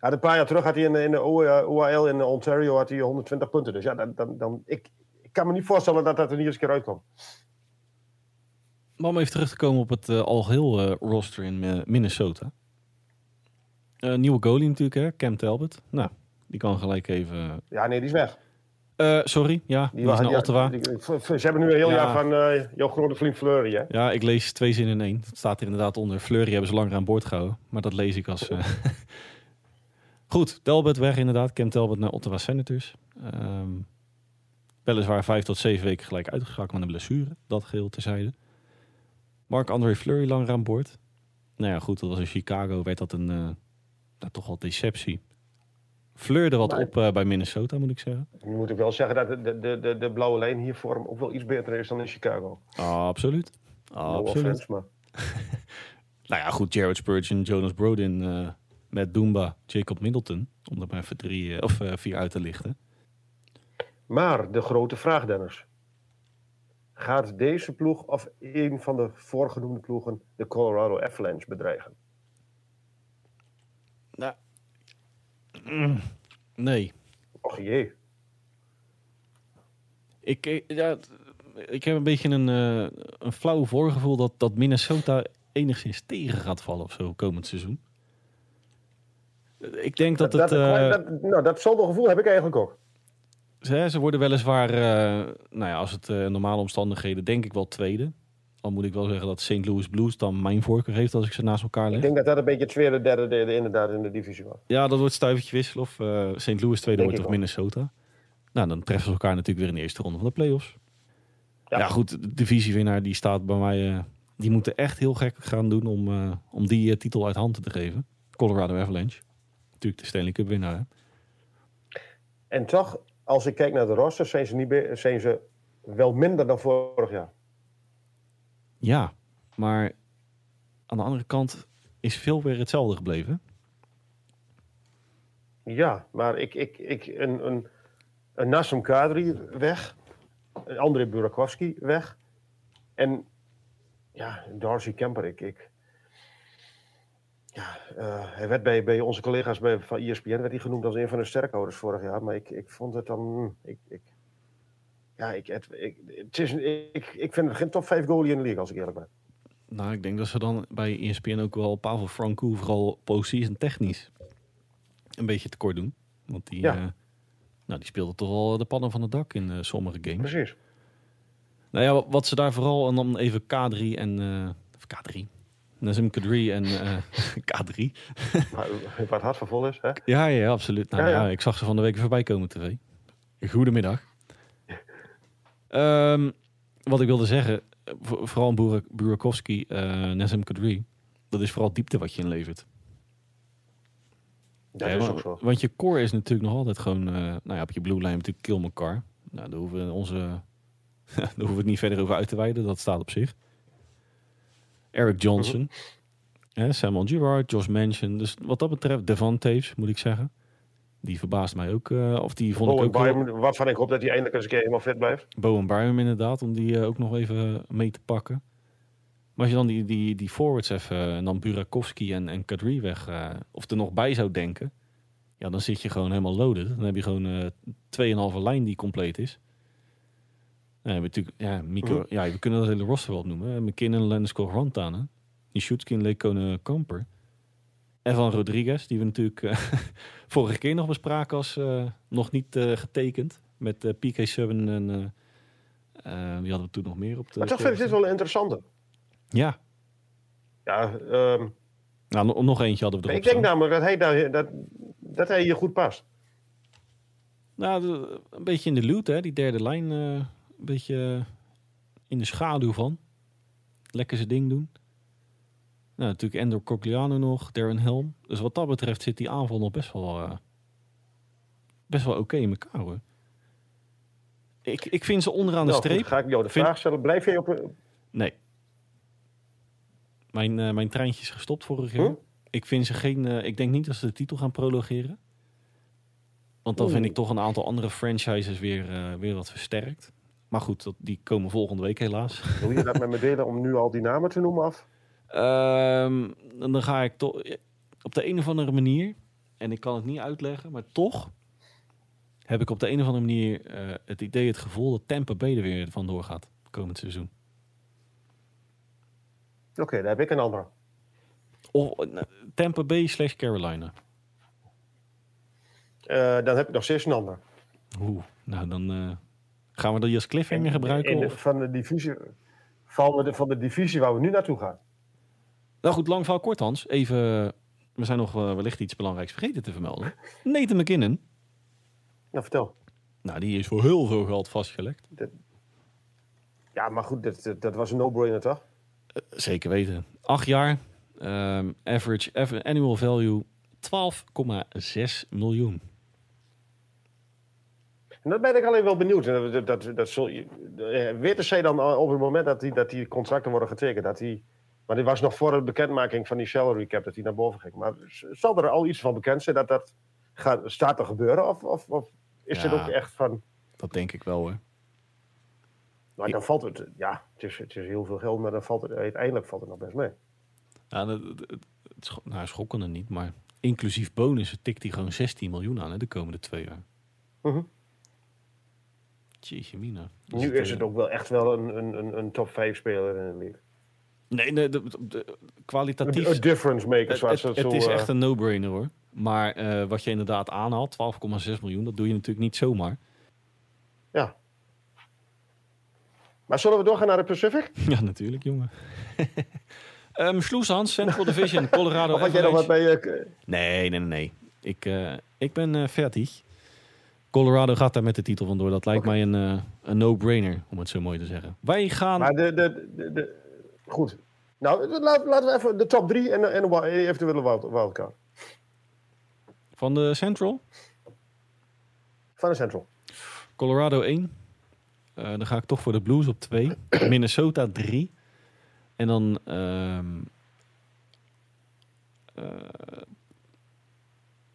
Ja, een paar jaar terug had hij in, in de OHL in Ontario had hij 120 punten. Dus ja, dan, dan, dan, ik, ik kan me niet voorstellen dat dat er niet eens een keer uitkomt. Maar om even terug te komen op het uh, algeheel uh, roster in uh, Minnesota. nieuwe goalie natuurlijk, hè? Cam Talbot. Nou, die kan gelijk even... Ja, nee, die is weg. Uh, sorry, ja, die, die is naar Ottawa. Die, ze hebben nu een heel ja. jaar van uh, jouw grote vriend Fleury, hè? Ja, ik lees twee zinnen in één. Dat staat er inderdaad onder. Fleury hebben ze langer aan boord gehouden. Maar dat lees ik als... Uh... Goed, Talbot weg inderdaad. Cam Talbot naar Ottawa Senators. Um, weliswaar vijf tot zeven weken gelijk uitgeschakeld met een blessure. Dat geheel terzijde. Marc-André Fleury langer aan boord. Nou ja, goed, dat was in Chicago. Werd dat een... nou, toch wel deceptie. Fleurde wat maar, op uh, bij Minnesota, moet ik zeggen. Nu moet ik wel zeggen dat de, de, de, de blauwe lijn hier voor hem ook wel iets beter is dan in Chicago. Ah, absoluut. Ah, no absoluut. Offense, maar... nou ja, goed. Jared Spurgeon, Jonas Brodin, uh, Matt Doomba, Jacob Middleton. Om er maar even drie uh, of vier uit te lichten. Maar de grote vraag, Dennis. Gaat deze ploeg of een van de voorgenoemde ploegen de Colorado Avalanche bedreigen? Nou, mm, nee. Och jee. Ik, ik- ja, ik heb een beetje een, eh, een flauw voorgevoel dat, dat Minnesota enigszins tegen gaat vallen of zo komend seizoen. Ik denk dat, het... eh, dat, nou, datzelfde gevoel heb ik eigenlijk ook. ze, ze worden weliswaar, eh, nou ja, als het eh, normale omstandigheden, denk ik wel tweede. Al moet ik wel zeggen dat St. Louis Blues dan mijn voorkeur heeft als ik ze naast elkaar Ik leg. denk dat dat een beetje het tweede, derde, derde inderdaad in de divisie was. Ja, dat wordt stuivertje wisselen. Of eh St. Louis tweede wordt ik of Minnesota. Nou, dan treffen ze elkaar natuurlijk weer in de eerste ronde van de playoffs. Ja, Ja. goed, de divisiewinnaar die staat bij mij... eh, die moeten echt heel gek gaan doen om, eh, om die titel uit handen te geven. Colorado Avalanche. Natuurlijk de Stanley Cup winnaar. hè. En toch, als ik kijk naar de roster, zijn ze, niet zijn ze wel minder dan vorig jaar. Ja, maar aan de andere kant is veel weer hetzelfde gebleven. Ja, maar ik, ik, ik, een, een, een Nassim Kadri weg. Een André Burakovsky weg. En ja, Darcy Kemper. Ik, ik, ja, eh, hij werd bij, bij onze collega's bij, van E ESPN werd hij genoemd als een van de sterkhouders vorig jaar. Maar ik, ik vond het dan... Ik, ik, ja, ik, het, ik, het is, ik, ik vind het geen top 5 goalie in de league, als ik eerlijk ben. Nou, ik denk dat ze dan bij ESPN ook wel Pavel Franco vooral postseason technisch een beetje tekort doen. Want die, Ja. eh, nou, die speelde toch wel de pannen van het dak in eh, sommige games. Precies. Nou ja, wat, wat ze daar vooral, en dan even K3 en... eh, of K3? Nazem Kadri en eh, K3. Maar, wat hard van vol is, hè? Ja, ja, absoluut. Nou, Ja, ja, ja. ik zag ze van de week voorbij komen tv. Goedemiddag. Ehm, wat ik wilde zeggen, voor- vooral Burak- Burakovsky, Nazem Kadri, dat is vooral diepte wat je inlevert. Dat Ja, is wa- ook zo. Want je core is natuurlijk nog altijd gewoon, eh, nou ja, op je blue line natuurlijk Kill McCarr. Nou, daar hoeven we onze, daar hoeven we het niet verder over uit te wijden, dat staat op zich. Eric Johnson, hè, Samuel Girard, Josh Manchin. Dus wat dat betreft, Devon Taves, moet ik zeggen. Die verbaast mij ook, eh, of die vond ik ook wel, Byram, waarvan ik hoop dat hij eindelijk eens een keer helemaal fit blijft. Bowen Byram inderdaad, om die eh, ook nog even mee te pakken. Maar als je dan die, die, die forwards even, en dan Burakovsky en, en Kadri weg, eh, of er nog bij zou denken, ja, dan zit je gewoon helemaal loaded. Dan heb je gewoon eh 2,5 lijn die compleet is. Je natuurlijk, ja, Miko, Mhm. ja, we kunnen dat hele roster wel opnoemen. hè. McKinnon, Landeskog, Rantanen, Nishutkin, Lekone, Kamper. Evan Rodriguez, die we natuurlijk eh, vorige keer nog bespraken als eh, nog niet eh, getekend. Met eh, PK Subban en wie hadden we toen nog meer op de Maar toch vind ik dit wel een interessante. Ja, Ja, ehm, nou, no- nog eentje hadden we erop ik denk staan. namelijk dat hij, daar, dat, dat hij hier goed past. Nou, een beetje in de loot, hè. Die derde lijn, een beetje in de schaduw van. Lekker zijn ding doen. Nou, natuurlijk Endor Cogliano nog, Darren Helm. Dus wat dat betreft zit die aanval nog best wel, eh, best wel oké in elkaar, hoor. Ik, ik vind ze onderaan de Nou, goed, streep. ga ik jou de Vind- vraag stellen. Blijf jij op... Nee. Mijn, eh, mijn treintje is gestopt vorig jaar. Huh? Ik vind ze geen. eh, ik denk niet dat ze de titel gaan prologeren. Want dan vind ik toch een aantal andere franchises weer, eh, weer wat versterkt. Maar goed, dat, die komen volgende week helaas. Wil je dat met me delen om nu al die namen te noemen af? Ehm, en dan ga ik toch op de een of andere manier, en ik kan het niet uitleggen, maar toch heb ik op de een of andere manier eh, het idee, het gevoel dat Tampa Bay er weer vandoor gaat komend seizoen. Oké, daar heb ik een andere. Of eh, Tampa Bay slash Carolina. Eh, dan heb ik nog steeds een ander. Oeh, nou dan gaan we dat als cliffhanger gebruiken. In de- van, de divisie, van, de, van de divisie waar we nu naartoe gaan. Nou goed, lang verhaal kort Hans. Even, we zijn nog eh, wellicht iets belangrijks vergeten te vermelden. Nathan McKinnon, Nou, vertel. nou die is voor heel veel geld vastgelegd. Ja, maar goed, dat, dat- dat was een no-brainer, toch? Zeker weten. Acht jaar, ehm, average av- annual value 12,6 miljoen. En dat ben ik alleen wel benieuwd. En Dat, dat, dat, dat zul je, eh, zij dan op het moment dat die, dat die contracten worden getekend? Dat die, maar dit was nog voor de bekendmaking van die salary cap dat die naar boven ging. Maar zal er al iets van bekend zijn dat dat gaat, staat te gebeuren? Of, of, of is Ja. het ook echt van... Dat denk ik wel hoor. Nou, dan valt het... Ja, het is, het is heel veel geld, maar dan valt het, uiteindelijk valt het nog best mee. Ja, het, nou, schokkende niet, maar inclusief bonussen tikt hij gewoon 16 miljoen aan hè, de komende twee jaar. Mhm. Jeetje mina. Nu is eh, het ook wel echt wel een, een, een, een top 5 speler in de league. Nee, nee de, de- de- kwalitatief... Een difference maker, Het, zoals het, het zo, is eh, echt een no-brainer hoor. Maar eh, wat je inderdaad aanhaalt, 12,6 miljoen, dat doe je natuurlijk niet zomaar. Ja. Maar zullen we doorgaan naar de Pacific? Ja, natuurlijk, jongen. um, Sloeshans, Central Division, Colorado Of had jij nog wat bij... eh, Nee, nee, nee. Ik, ik ben eh fertig. Colorado gaat daar met de titel vandoor. Dat lijkt mij een, een no-brainer, om het zo mooi te zeggen. Wij gaan... maar de, de, de, de- Goed. Nou, laten we even de top 3 en, en eventueel wildcard. Van de Central, Van de Central. Colorado 1. Eh, dan ga ik toch voor de Blues op 2. Minnesota 3. En dan... ehm, eh,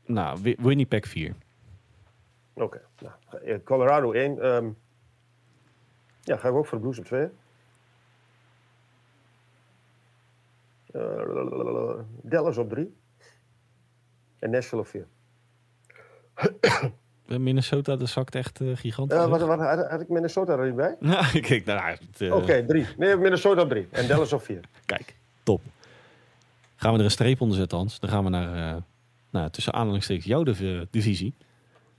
nou, Wi- Winnipeg 4. Oké. Nou, eh, Colorado 1. ehm, ja, ga ik ook voor de Blues op 2. Eh, Dallas op 3. En Nashville op 4. Eh, Minnesota, dat zakt echt gigantisch. Uh, weg. wat, wat, had, had ik Minnesota er niet bij? Nou, kijk, nou, ja, het, eh, Oké, 3. Nee, Minnesota op 3. En Dallas op 4. Kijk, top. Gaan we er een streep onder zetten, Hans? Dan gaan we naar, nou, tussen aanhalingstekens, jouw div- divisie.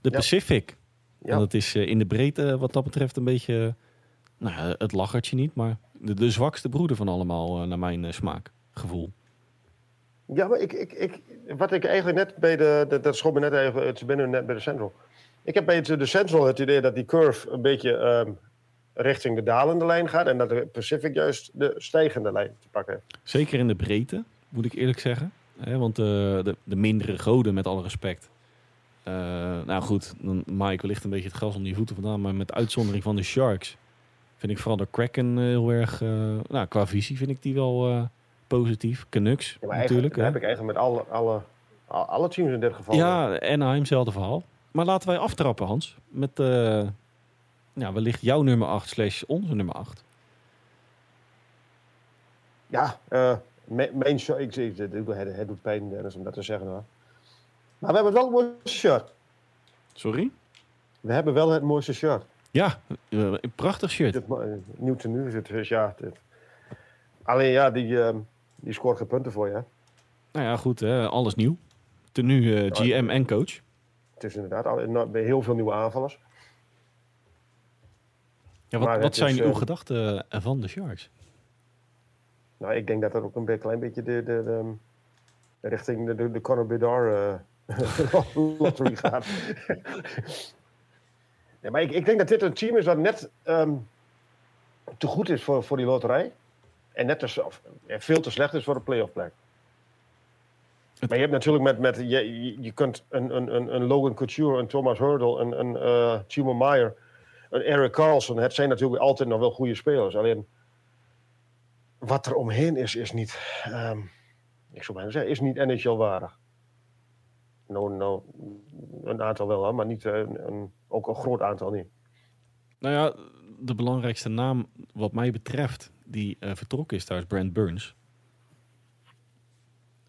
De Ja. Pacific. Ja. En dat is in de breedte wat dat betreft een beetje, nou, ja, het lachertje niet, maar de, de zwakste broeder van allemaal, naar mijn smaak, gevoel. Ja, maar ik, ik, ik, wat ik eigenlijk net bij de, dat schoot me net even, het is binnen net bij de Central. Ik heb bij de Central het idee dat die curve een beetje ehm, richting de dalende lijn gaat en dat de Pacific juist de stijgende lijn te pakken heeft. Zeker in de breedte, moet ik eerlijk zeggen. Want eh, de, de mindere goden, met alle respect. Eh, nou goed, dan maai ik wellicht een beetje het gras onder je voeten vandaan. Maar met uitzondering van de Sharks vind ik vooral de Kraken eh, heel erg... nou, qua visie vind ik die wel positief. Canucks Ja, natuurlijk. dat hè. heb ik eigenlijk met alle, alle, al- alle teams in dit geval. Ja, Anaheim, hetzelfde verhaal. Maar laten wij aftrappen, Hans. Met eh, ja, wellicht jouw nummer 8 slash onze nummer 8. Ja, eh, me- mijn shirt, ik, ik, het, het, het doet pijn Dennis om dat te zeggen hoor. Maar we hebben wel het mooiste shirt. Sorry? We hebben wel het mooiste shirt. Ja, eh, een prachtig shirt. Nieuw tenue is het, dus ja. dit- Alleen ja, die, ehm, die scoort geen punten voor je. hè. Nou ja, goed, hè, alles nieuw. Tenue eh, GM en coach. Het is inderdaad al, no- bij heel veel nieuwe aanvallers. Ja, wat wat zijn is, uw eh, gedachten eh, van de Sharks? Nou, ik denk dat dat ook een klein beetje de, de, de, de richting de, de, de Conor Bedard lottery gaat. ja, maar ik, ik denk dat dit een team is dat net ehm, te goed is voor, voor die loterij. En net te, s- of, eh, veel te slecht is voor de playoff plek. Maar je hebt natuurlijk met, met je, je, kunt een, een, een, een Logan Couture, een Thomas Hurdle, een, een eh Timo Meyer, een Eric Carlson. Het zijn natuurlijk altijd nog wel goede spelers. Alleen wat er omheen is, is niet, ehm, ik zou bijna zeggen, is niet NHL-waardig. Nou, nou, een aantal wel, maar niet, eh, een, een- ook een groot aantal niet. Nou ja, de belangrijkste naam wat mij betreft die eh, vertrokken is, daar is Brent Burns.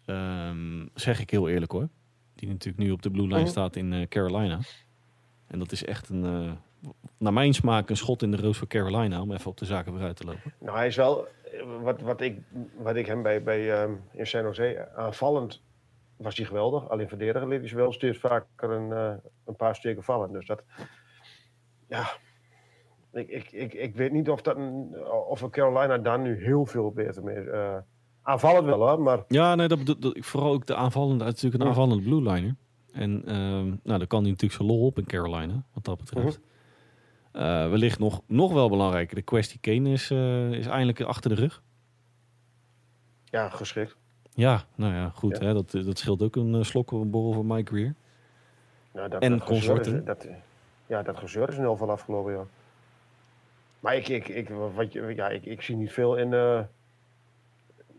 Ehm, zeg ik heel eerlijk hoor. Die natuurlijk nu op de blue line Mhm. staat in eh, Carolina. En dat is echt een, eh, naar mijn smaak, een schot in de roos voor Carolina. Om even op de zaken vooruit te lopen. Nou, hij is wel, wat, wat, ik, wat ik hem bij, bij ehm, in San Jose, aanvallend was hij geweldig. Alleen verdedigen liet hij wel steeds vaker een, een paar steken vallen. Dus dat, ja, ik, ik, ik, ik weet niet of, dat een, of Carolina daar nu heel veel beter mee is. Eh, aanvallend wel hoor, maar Ja, nee, dat, dat, ik vooral ook de aanvallende. Het is natuurlijk een Ja. aanvallende blue liner. En ehm, nou, dan kan hij natuurlijk zijn lol op in Carolina, wat dat betreft. Eh, wellicht nog, nog wel belangrijker. De kwestie Kane is, eh, is eindelijk achter de rug. ja, geschikt. Ja, nou ja, goed. Ja. Hè, dat, dat scheelt ook een slok of een borrel voor Mike Greer. Nou, dat, En dat gezeur consorten. is- Dat, ja, dat gezeur is in ieder geval afgelopen jaar. Maar ik, ik, ik, wat ja, ik, ik zie niet veel in. eh,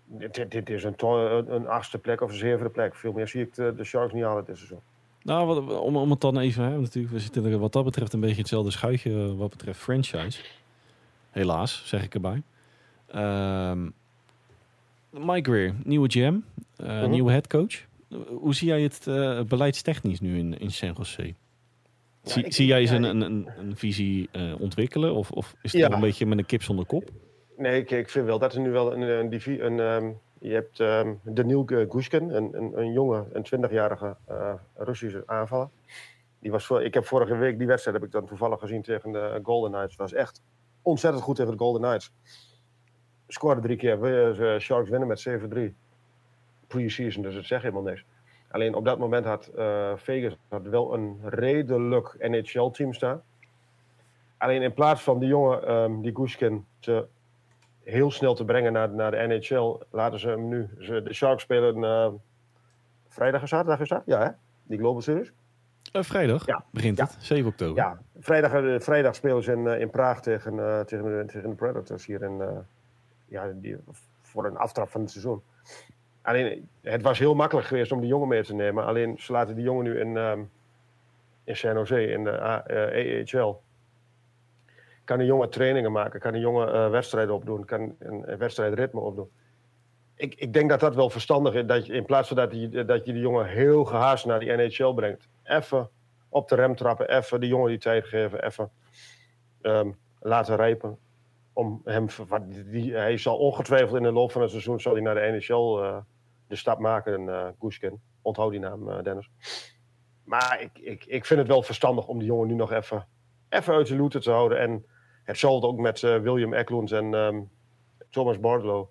dit, dit is een, een, achtste plek of een zevende plek. Veel meer zie ik de, de Sharks niet halen dit seizoen. Nou, wat, om, om het dan even... Hè, natuurlijk, we zitten er wat dat betreft een beetje hetzelfde schuitje eh, wat betreft franchise. Helaas, zeg ik erbij. Ehm Mike Greer, nieuwe GM, eh, Mhm. nieuwe headcoach. Hoe zie jij het uh, beleidstechnisch nu in, in San Jose? Zie, zie jij ze een, een, een, een visie eh, ontwikkelen? Of, of is het wel een beetje met een kip zonder kop? Nee, ik, ik vind wel dat er nu wel een, een, divi- een ehm, je hebt ehm Daniil Gushkin, een, een, een jonge, een 20-jarige eh, Russische aanvaller. Die was voor, ik heb vorige week die wedstrijd heb ik dan toevallig gezien tegen de Golden Knights. Was echt ontzettend goed tegen de Golden Knights. Scoorde drie keer. We, eh, Sharks winnen met 7-3. Pre-season, dus het zegt helemaal niks. Alleen op dat moment had eh, Vegas had wel een redelijk NHL-team staan. Alleen in plaats van die jongen, ehm, die Gushkin, te heel snel te brengen naar, naar de NHL, laten ze hem nu. Ze, de Sharks spelen eh, vrijdag en zaterdag is dat? Ja, hè? Die Global Series. Eh, vrijdag Ja. begint Ja. het, 7 oktober. Ja, vrijdag, vrijdag spelen ze in, in Praag tegen, tegen, de, tegen de Predators hier in, ja, die, voor een aftrap van het seizoen. Alleen, het was heel makkelijk geweest om die jongen mee te nemen. Alleen, ze laten die jongen nu in, ehm, in San in de A- eh, AHL. Kan een jongen trainingen maken, kan een jongen eh, wedstrijden opdoen, kan een, wedstrijdritme opdoen. Ik, ik denk dat dat wel verstandig is, dat je, in plaats van dat je, dat je die jongen heel gehaast naar die NHL brengt. Even op de rem trappen, even die jongen die tijd geven, even ehm, laten rijpen. Om hem, die, hij zal ongetwijfeld in de loop van het seizoen zal hij naar de NHL eh, de stap maken, eh Gushkin. Onthoud die naam, eh, Dennis. Maar ik, ik, ik vind het wel verstandig om die jongen nu nog even, even uit de looten te houden. En hetzelfde ook met eh, William Eklund en ehm, Thomas Bardlow.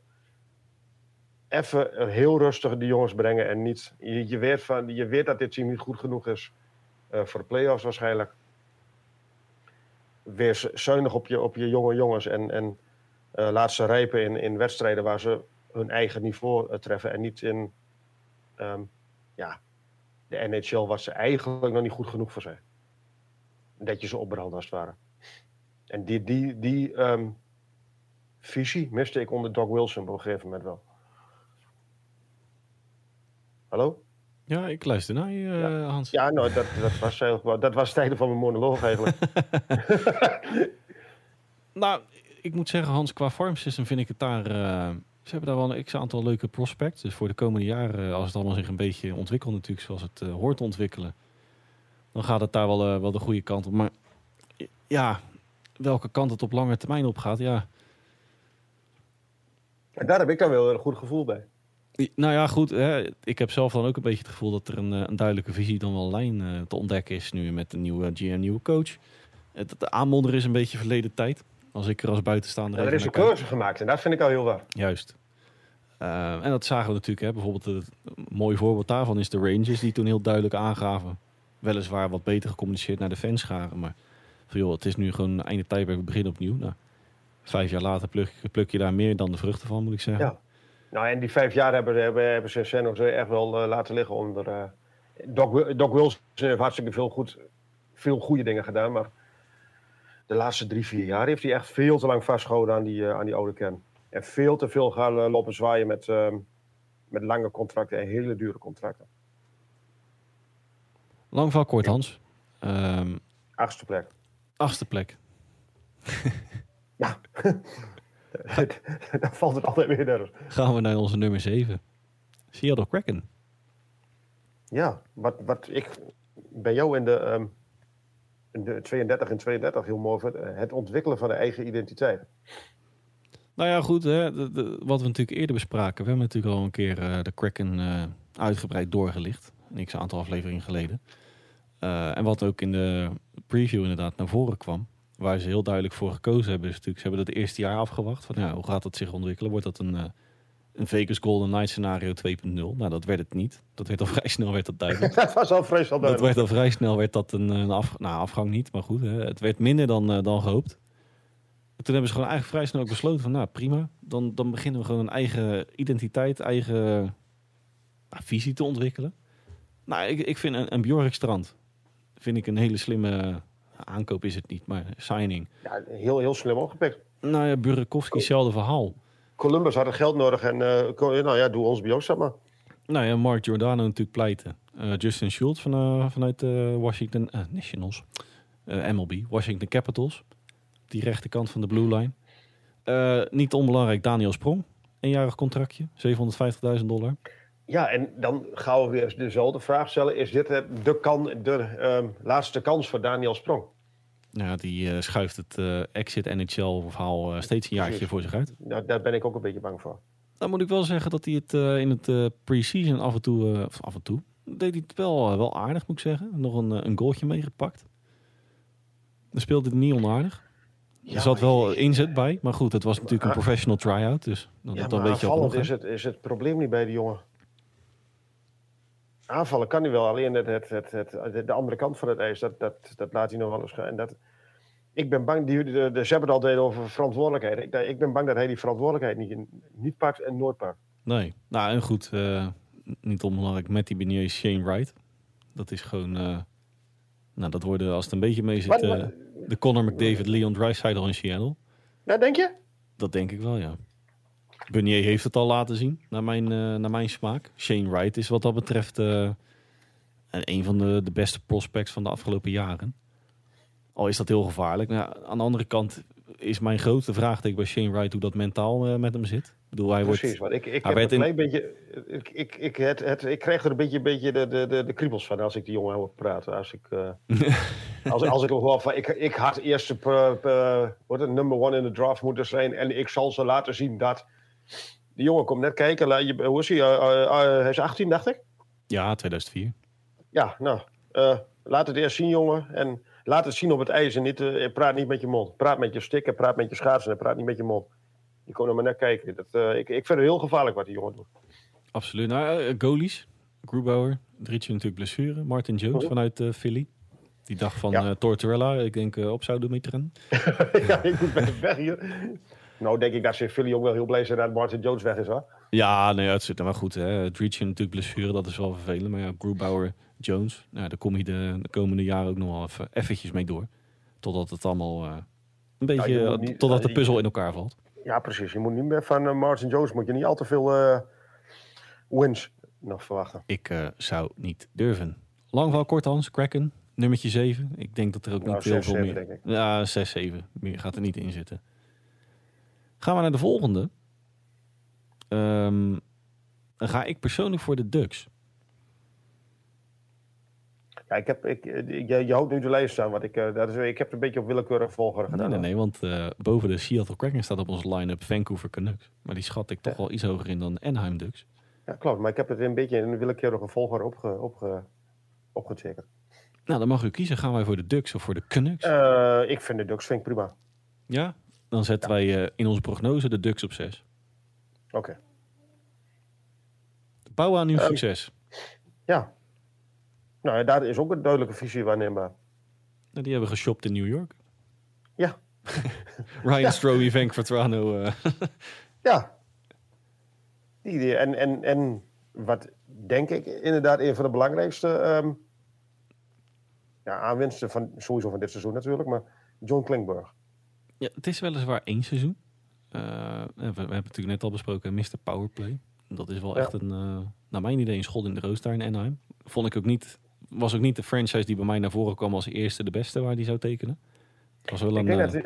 Even heel rustig die jongens brengen en niet. Je, weet van, je weet dat dit team niet goed genoeg is voor de play-offs waarschijnlijk. Wees zuinig op je, op je jonge jongens en, en laat ze rijpen in, in wedstrijden waar ze hun eigen niveau eh, treffen en niet in ehm, ja, de NHL waar ze eigenlijk nog niet goed genoeg voor zijn. Dat je ze opbrandt als het ware. En die, die, die ehm, visie miste ik onder Doc Wilson op een gegeven moment wel. Hallo? Ja, ik luister naar je, eh, Hans. Ja, nou, dat, dat, was, heel- dat was het einde van mijn monoloog eigenlijk. Nou, ik moet zeggen, Hans, qua farm system vind ik het daar... eh, ze hebben daar wel een x-aantal leuke prospects. Dus voor de komende jaren, eh, als het allemaal zich een beetje ontwikkelt natuurlijk... zoals het eh, hoort te ontwikkelen... dan gaat het daar wel, eh, wel de goede kant op. Maar ja, welke kant het op lange termijn op gaat, ja... En daar heb ik dan wel een goed gevoel bij. Nou ja, goed. Hè, ik heb zelf dan ook een beetje het gevoel dat er een, een duidelijke visie dan wel lijn te ontdekken is nu met de nieuwe GM, nieuwe coach. Het, de aanmodderen is een beetje verleden tijd. Als ik er als buitenstaander Ja, er is een keuze gemaakt en dat vind ik al heel waar. Juist. Eh, en dat zagen we natuurlijk. Hè. Bijvoorbeeld een mooi voorbeeld daarvan is de Rangers die toen heel duidelijk aangaven. Weliswaar wat beter gecommuniceerd naar de fanscharen. Maar van, joh, het is nu gewoon einde tijdperk, we beginnen opnieuw. Nou, vijf jaar later pluk, pluk je daar meer dan de vruchten van, moet ik zeggen. Ja. Nou, en die vijf jaar hebben, hebben, hebben ze San Jose echt wel eh, laten liggen onder... eh Doc Wilson heeft hartstikke veel, goed, veel goede dingen gedaan, maar de laatste drie, vier jaar heeft hij echt veel te lang vastgehouden aan die, eh, aan die oude kern. En veel te veel gaan eh, lopen zwaaien met, ehm, met lange contracten en hele dure contracten. Lang van kort, Hans. Ehm, Achtste plek. achtste plek. Ja. Dan valt het altijd weer nergens. Gaan we naar onze nummer 7. Seattle Kraken. Ja, wat, wat ik bij jou in de, ehm, in de 32 en 32 heel mooi vind, eh, het ontwikkelen van de eigen identiteit. Nou ja, goed. Hè, wat we natuurlijk eerder bespraken. We hebben natuurlijk al een keer eh, de Kraken eh, uitgebreid doorgelicht. Een x-aantal afleveringen geleden. En wat ook in de preview inderdaad naar voren kwam. Waar ze heel duidelijk voor gekozen hebben. Is natuurlijk, ze hebben het eerste jaar afgewacht. Van, ja, hoe gaat dat zich ontwikkelen? Wordt dat een, een Vegas Golden Knight scenario 2.0? Nou, dat werd het niet. Dat werd al vrij snel werd dat duidelijk. dat was al vreselijk Dat duidelijk. werd al vrij snel werd dat een, een af, nou, afgang niet, maar goed. Hè, het werd minder dan, eh, dan gehoopt. En toen hebben ze gewoon eigenlijk vrij snel ook besloten van, nou prima, dan, dan beginnen we gewoon een eigen identiteit, eigen nou, visie te ontwikkelen. Nou, ik, ik vind een, een Bjork Strand, vind ik een hele slimme aankoop is het niet, maar signing. Ja, heel, heel slim opgepikt. Nou ja, Burakovsky, hetzelfde verhaal. Columbus had het geld nodig en eh, nou ja, doe ons bij ons, zeg maar. Nou ja, Mark Giordano natuurlijk pleiten. Eh, Justin Schultz van, eh, vanuit Washington Nationals. MLB, Washington Capitals. Die rechterkant van de blue line. Niet onbelangrijk, Daniel Sprong. Eenjarig contractje, 750.000 dollar. Ja, en dan gaan we weer dezelfde vraag stellen. Is dit de, kan, de ehm, laatste kans voor Daniel Sprong? Ja, die eh, schuift het eh, exit NHL-verhaal eh, steeds een jaartje voor zich uit. Nou, daar ben ik ook een beetje bang voor. Dan moet ik wel zeggen dat hij het in het pre-season af en toe, of af en toe, deed hij het wel, wel aardig moet ik zeggen. Nog een, een goaltje meegepakt. Dan speelde hij niet onaardig. Er zat wel inzet bij, maar goed, het was natuurlijk een professional try-out, dus dan, Ja, dan weet je is het, is het probleem niet bij die jongen. Aanvallen kan hij wel, alleen het, het, het, het, de andere kant van het ijs, dat, dat, dat laat hij nog wel eens gaan. En dat, ik ben bang, die, de, de, ze hebben het altijd over verantwoordelijkheid. Ik, ik ben bang dat hij die verantwoordelijkheid niet, niet pakt en nooit pakt. Nee, nou en goed, eh, niet onbelangrijk, Matty Benier, Shane Wright. Dat is gewoon, eh, nou dat worden als het een beetje mee zit, eh, de Connor McDavid, Leon Draisaitl in Seattle. Ja, denk je? Dat denk ik wel, ja. Benier heeft het al laten zien, naar mijn, eh, naar mijn smaak. Shane Wright is wat dat betreft eh, een van de, de beste prospects van de afgelopen jaren. Al is dat heel gevaarlijk. Nou, aan de andere kant is mijn grote vraagteken bij Shane Wright hoe dat mentaal eh, met hem zit. Ik bedoel, hij Precies, wordt... want ik, ik hij heb werd een in- klein beetje... Ik, ik, ik, het, het, ik krijg er een beetje, beetje de, de, de, de kriebels van als ik die jongen hoor praten. Als ik, als, als ik van... Ik, ik had eerst uh, uh, wat het, number one in de draft moeten zijn en ik zal ze laten zien dat... Die jongen komt net kijken. Hoe is hij? Eh, eh, eh, hij is 18, dacht ik? Ja, 2004. Ja, nou... laat het eerst zien, jongen. En laat het zien op het ijs en niet, praat niet met je mond. Praat met je stick en praat met je schaatsen en praat niet met je mond. Je kon er maar naar kijken. Dat, ik, ik vind het heel gevaarlijk wat die jongen doet. Absoluut. Nou, goalies. Grubauer, Drietje natuurlijk blessure. Martin Jones Mhm. vanuit eh, Philly. Die dacht van Ja. Tortorella, ik denk op zouden meteren. ja, ik moet bij weg hier. Nou, denk ik dat ze Philly ook wel heel blij zijn dat Martin Jones weg is, hoor. Ja, nee, het zit er wel goed. hè. Drietje natuurlijk blessure, dat is wel vervelend. Maar ja, Grubauer, Jones, nou, daar kom je de, de komende jaren ook nog wel even eventjes mee door. Totdat het allemaal eh, een beetje, eh, niet- totdat de je- puzzel in elkaar valt. Ja, precies. Je moet niet meer van eh, Martin Jones moet je niet al te veel eh, wins nog verwachten. Ik eh, zou niet durven. Langval Korthans, Kraken, nummertje 7. Ik denk dat er ook Nou, niet heel veel meer... Ja, 6, 7. Meer gaat er niet in zitten. Gaan we naar de volgende. Ehm, dan ga ik persoonlijk voor de Ducks. Ja, ik heb, ik, eh, je, je houdt nu de lijst staan, want ik, eh, dat is, ik heb het een beetje op willekeurige volgorde gedaan. Nee, nee, nee, want eh, boven de Seattle Kraken staat op onze line-up Vancouver Canucks. Maar die schat ik toch Ja. wel iets hoger in dan Anaheim Ducks. Ja, klopt. Maar ik heb het een beetje in een willekeurige volgorde opge, opge, opgetekend. Nou, dan mag u kiezen. Gaan wij voor de Ducks of voor de Canucks? Ik vind de Ducks vind ik prima. ja? Dan zetten wij eh, in onze prognose de Ducks op 6. Oké. Bouwen aan uw Ehm, succes. Ja. Nou, ja, daar is ook een duidelijke visie waarneembaar. Nou, die hebben geshopt in New York. Ja. Ryan Ja. Vank Vertrano. eh Ja. Die idee. En, en, en wat denk ik inderdaad een van de belangrijkste ehm, ja, aanwinsten van sowieso van dit seizoen natuurlijk, maar John Klingberg. Ja, het is weliswaar één seizoen. Eh, we, we hebben natuurlijk net al besproken Mr. Powerplay. Dat is wel Ja. echt een, eh, naar mijn idee, een schot in de roos daar in Anaheim. Vond ik ook niet, was ook niet de franchise die bij mij naar voren kwam als eerste de beste waar die zou tekenen. Het was wel Ik een, denk eh, dat,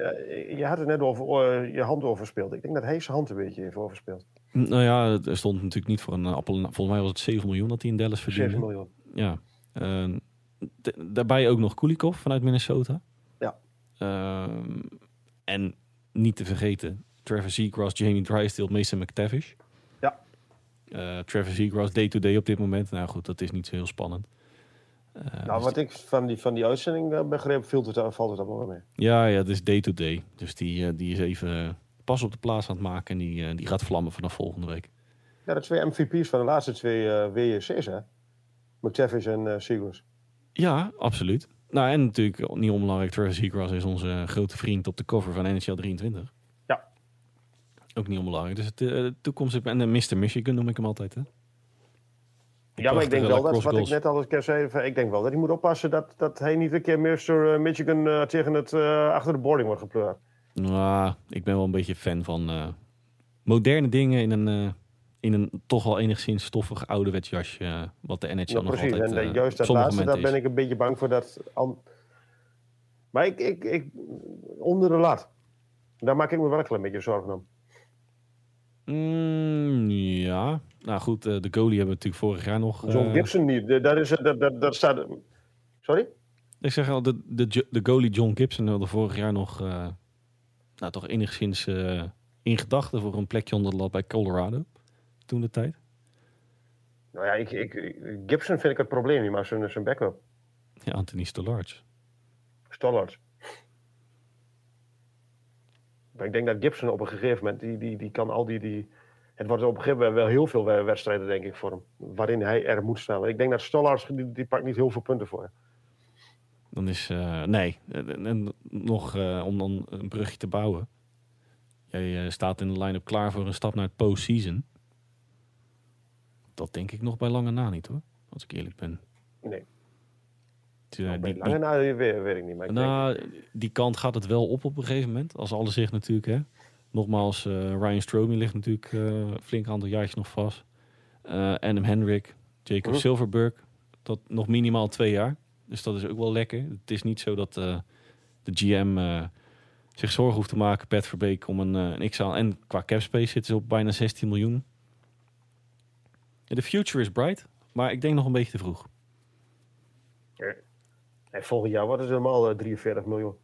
je had het net over je hand overspeeld. Ik denk dat hij zijn hand een beetje heeft overspeeld. Nou ja, er stond natuurlijk niet voor een appel. Volgens mij was het 7 miljoen dat hij in Dallas verdiende. 7 miljoen. Ja. Daarbij ook nog Kulikov vanuit Minnesota. Ja. En niet te vergeten, Trevor Seagrass, Jamie Drysdale, Mason McTavish. Ja. Eh, Trevor Seagrass day-to-day op dit moment. Nou goed, dat is niet zo heel spannend. Eh, Nou, dus wat ik van die, van die uitzending eh, begreep, viel het, valt het allemaal wel mee. Ja, ja, het is day-to-day. Dus die, die is even pas op de plaats aan het maken. En die, die gaat vlammen vanaf volgende week. Ja, de twee MVP's van de laatste twee WJC's, hè? McTavish en Seagrass. Ja, absoluut. Nou, en natuurlijk niet onbelangrijk, Trevor Seagrass is onze grote vriend op de cover van NHL 23. Ja. Ook niet onbelangrijk. Dus het, eh, de toekomst... En de Mr. Michigan noem ik hem altijd, hè? Ja, maar ik denk wel dat, wat ik net al eens keer zei, ik denk wel dat hij moet oppassen dat, dat hij niet een keer Mr. eh, Michigan eh, tegen het, achter de boarding wordt gepleurd. Nou, ik ben wel een beetje fan van moderne dingen in een, in een toch wel enigszins stoffig ouderwets jasje. eh, wat de NHL Ja, nog precies. altijd En eh, eh, juist dat laatste, daar ben ik een beetje bang voor dat... Maar ik, ik, ik, onder de lat. Daar maak ik me wel een klein beetje zorgen om. Mm, ja, nou goed, de goalie hebben we natuurlijk vorig jaar nog... John Gibson niet. Daar is, daar, daar, daar staat... Sorry? Ik zeg al, de, de, de goalie John Gibson hadden vorig jaar nog... nou, toch enigszins in gedachten voor een plekje onder de lat bij Colorado. Toen de tijd. Nou ja, ik, ik, Gibson vind ik het probleem niet, maar zijn, zijn backup. Ja, Anthony Stolarz. Stollard. Maar ik denk dat Gibson op een gegeven moment, die, die, die kan al die, die... Het wordt op een gegeven moment wel heel veel we- wedstrijden, denk ik, voor hem. Waarin hij er moet staan. Ik denk dat Stollard, die, die pakt niet heel veel punten voor. Dan is, eh, nee, en, en nog eh, om dan een brugje te bouwen. Jij eh, staat in de line-up klaar voor een stap naar het postseason. Dat denk ik nog bij lange na niet hoor, als ik eerlijk ben. Nee. Die, Nou, bij die- lange na weet, weet ik niet. Maar ik denk, nou, die kant gaat het wel op op een gegeven moment. Als alles zich natuurlijk, hè. Nogmaals, eh, Ryan Stromey ligt natuurlijk eh flink aantal jaartjes nog vast. Eh Adam Hendrick, Jacob Mhm. Silverberg. Dat nog minimaal twee jaar. Dus dat is ook wel lekker. Het is niet zo dat eh, de GM eh, zich zorgen hoeft te maken, Pat Verbeek, om een, eh, een x-aantal... En qua capspace zitten ze op bijna 16 miljoen. Ja, de future is bright, maar ik denk nog een beetje te vroeg. en volgend jaar wordt het helemaal eh, 43 miljoen.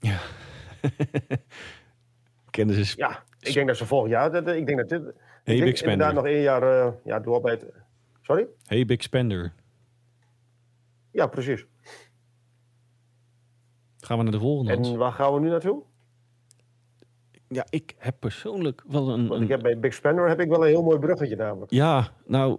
Kennen ze... Ja, ik denk dat ze volgend jaar... Dat, ik denk dat dit... Hey, ik denk big spender. inderdaad nog één jaar eh, ja, door bij het... Sorry? Hey, big spender. Ja, precies. Gaan we naar de volgende? En waar gaan we nu naartoe? Ja, ik heb persoonlijk wel een... Want ik heb bij Big Spender heb ik wel een heel mooi bruggetje namelijk. Ja, nou,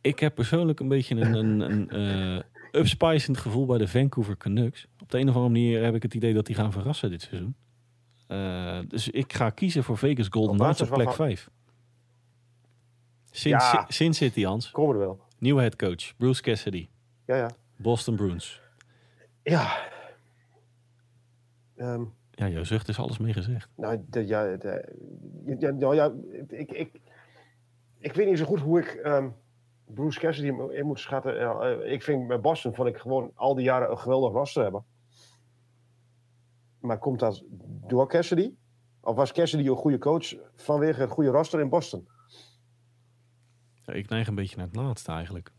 ik heb persoonlijk een beetje een, een, een eh, upspicend gevoel bij de Vancouver Canucks. Op de een of andere manier heb ik het idee dat die gaan verrassen dit seizoen. Eh, dus ik ga kiezen voor Vegas Golden Knights op plek waarvan? 5. Sin, Ja. Sin City, Hans. Komen er wel. Nieuwe headcoach, Bruce Cassidy. Ja, ja. Boston Bruins. Ja. Ehm, Ja, jouw zucht is alles mee gezegd. nou, de, ja, de, ja, nou ja, ik, ik, ik weet niet zo goed hoe ik ehm, Bruce Cassidy in moet schatten. Eh, ik vind bij Boston vond ik gewoon al die jaren een geweldig roster hebben. Maar komt dat door Cassidy? Of was Cassidy een goede coach vanwege het goede roster in Boston? Ja, ik neig een beetje naar het laatste eigenlijk.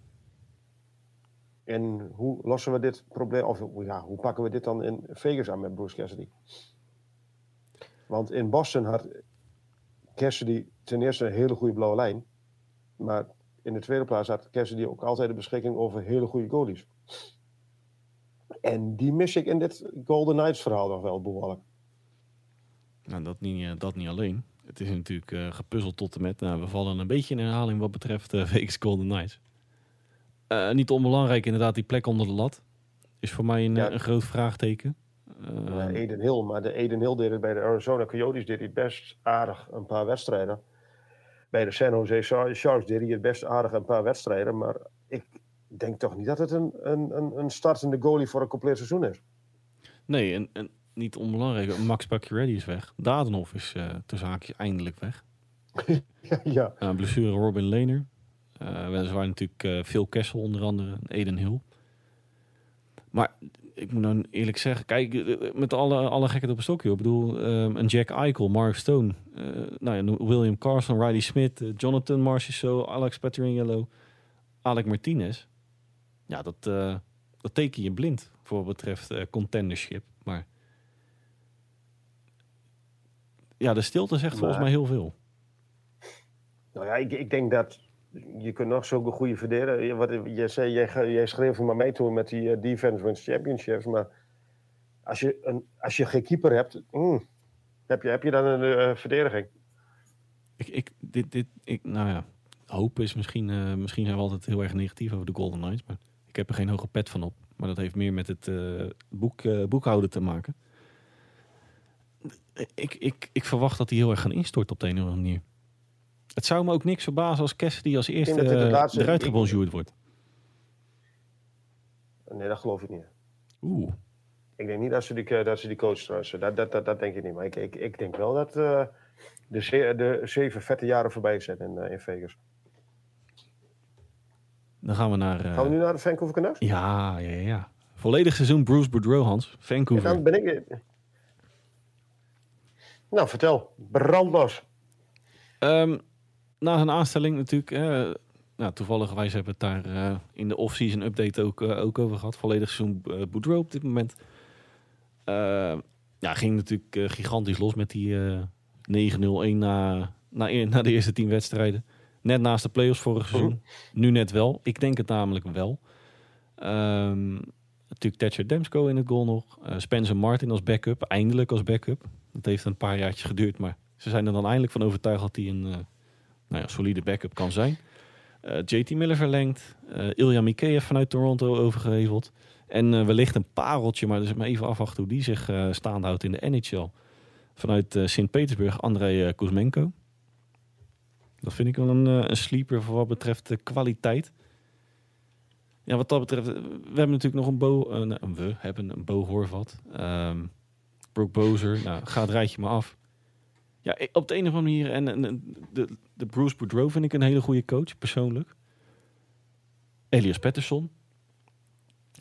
En hoe lossen we dit probleem, of ja, hoe pakken we dit dan in Vegas aan met Bruce Cassidy? Want in Boston had Cassidy ten eerste een hele goede blauwe lijn. Maar in de tweede plaats had Cassidy ook altijd de beschikking over hele goede goalies. En die mis ik in dit Golden Knights verhaal nog wel behoorlijk. Nou, dat niet, eh, dat niet alleen. Het is natuurlijk eh, gepuzzeld tot en met. Nou, we vallen een beetje in herhaling wat betreft eh Vegas Golden Knights. Eh, niet onbelangrijk inderdaad, die plek onder de lat. Is voor mij een, Ja. eh, een groot vraagteken. Eh, Ja, Eden Hill, maar de Eden Hill deed het bij de Arizona Coyotes deed hij best aardig een paar wedstrijden. Bij de San Jose Sharks deed hij het best aardig een paar wedstrijden. Maar ik denk toch niet dat het een, een, een, startende goalie voor een compleet seizoen is. nee, en, en niet onbelangrijk. Max Pacioretty is weg. Dadenhoff is uh, ter zaakje eindelijk weg. ja, ja. Uh, blessure Robin Lehner. Uh, weliswaar natuurlijk uh, Phil Kessel onder andere. en Eden Hill. Maar ik moet nou eerlijk zeggen, kijk, eh, met alle, alle gekheid op een stokje. Ik bedoel, um, een Jack Eichel, Mark Stone, uh, nou ja, William Carson, Riley Smith, uh, Jonathan Marchessault, Alex Petriangelo, Alec Martinez. Ja, dat, uh, dat teken je blind voor wat betreft contendership. Maar ja, de stilte zegt maar, volgens mij heel veel. Nou ja, ik, ik denk dat je kunt nog zulke goede verdedigen. Wat je zei, jij, jij schreef voor mij toe met die uh, defense wins championships, maar als je, een, als je geen keeper hebt, mm, heb, je, heb je dan een uh, verdediging? Ik, ik, dit, dit, ik, nou ja, hoop is misschien, uh, misschien zijn we altijd heel erg negatief over de Golden Knights, maar ik heb er geen hoge pet van op. Maar dat heeft meer met het boek, boekhouden te maken. Ik, ik, ik verwacht dat die heel erg gaan instorten op de een of andere manier. Het zou me ook niks verbazen als Cassidy als eerste uh, eruit gebonjourd wordt. Nee, dat geloof ik niet. Oeh. Ik denk niet dat ze die, dat ze die coach trouwens. Dat, dat, dat, dat denk ik niet. Maar ik, ik, ik denk wel dat uh, de, ze, de zeven vette jaren voorbij zijn in, uh, in Vegas. Dan gaan we naar... Uh... Gaan we nu naar de Vancouver Canucks? Ja, ja, ja. Volledig seizoen Bruce Boudreau, Hans. Vancouver. Dan ben ik... Nou, vertel. Brandlos. Um, na zijn aanstelling natuurlijk... eh, nou, toevallig hebben het daar eh, in de off-season update ook, eh, ook over gehad. Volledig seizoen uh, Boudreau op dit moment. Ja, ging natuurlijk gigantisch los met die eh 9-0-1 na, na, e- na de eerste tien wedstrijden. Net naast de playoffs vorig seizoen. Nu net wel. Ik denk het namelijk wel. Ehm, natuurlijk Thatcher Demsko in het goal nog. Spencer Martin als backup. Eindelijk als backup. Dat heeft een paar jaartjes geduurd. Maar ze zijn er dan eindelijk van overtuigd dat hij een nou ja, solide backup kan zijn. Eh, JT Miller verlengd. Eh Ilya Mikheyev vanuit Toronto overgeheveld. En eh, wellicht een pareltje, maar dus maar even afwachten hoe die zich staande houdt in de NHL. Vanuit Sint-Petersburg, Andrei eh, Kuzmenko. Dat vind ik wel een, een sleeper voor wat betreft de kwaliteit. Ja, wat dat betreft, we hebben natuurlijk nog een Bo, we hebben een Bo Horvat. Ehm Bozer, nou, ga het rijtje maar af. Ja, op de een of andere manier, en, de, de Bruce Boudreau vind ik een hele goede coach, persoonlijk. Elias Pettersson.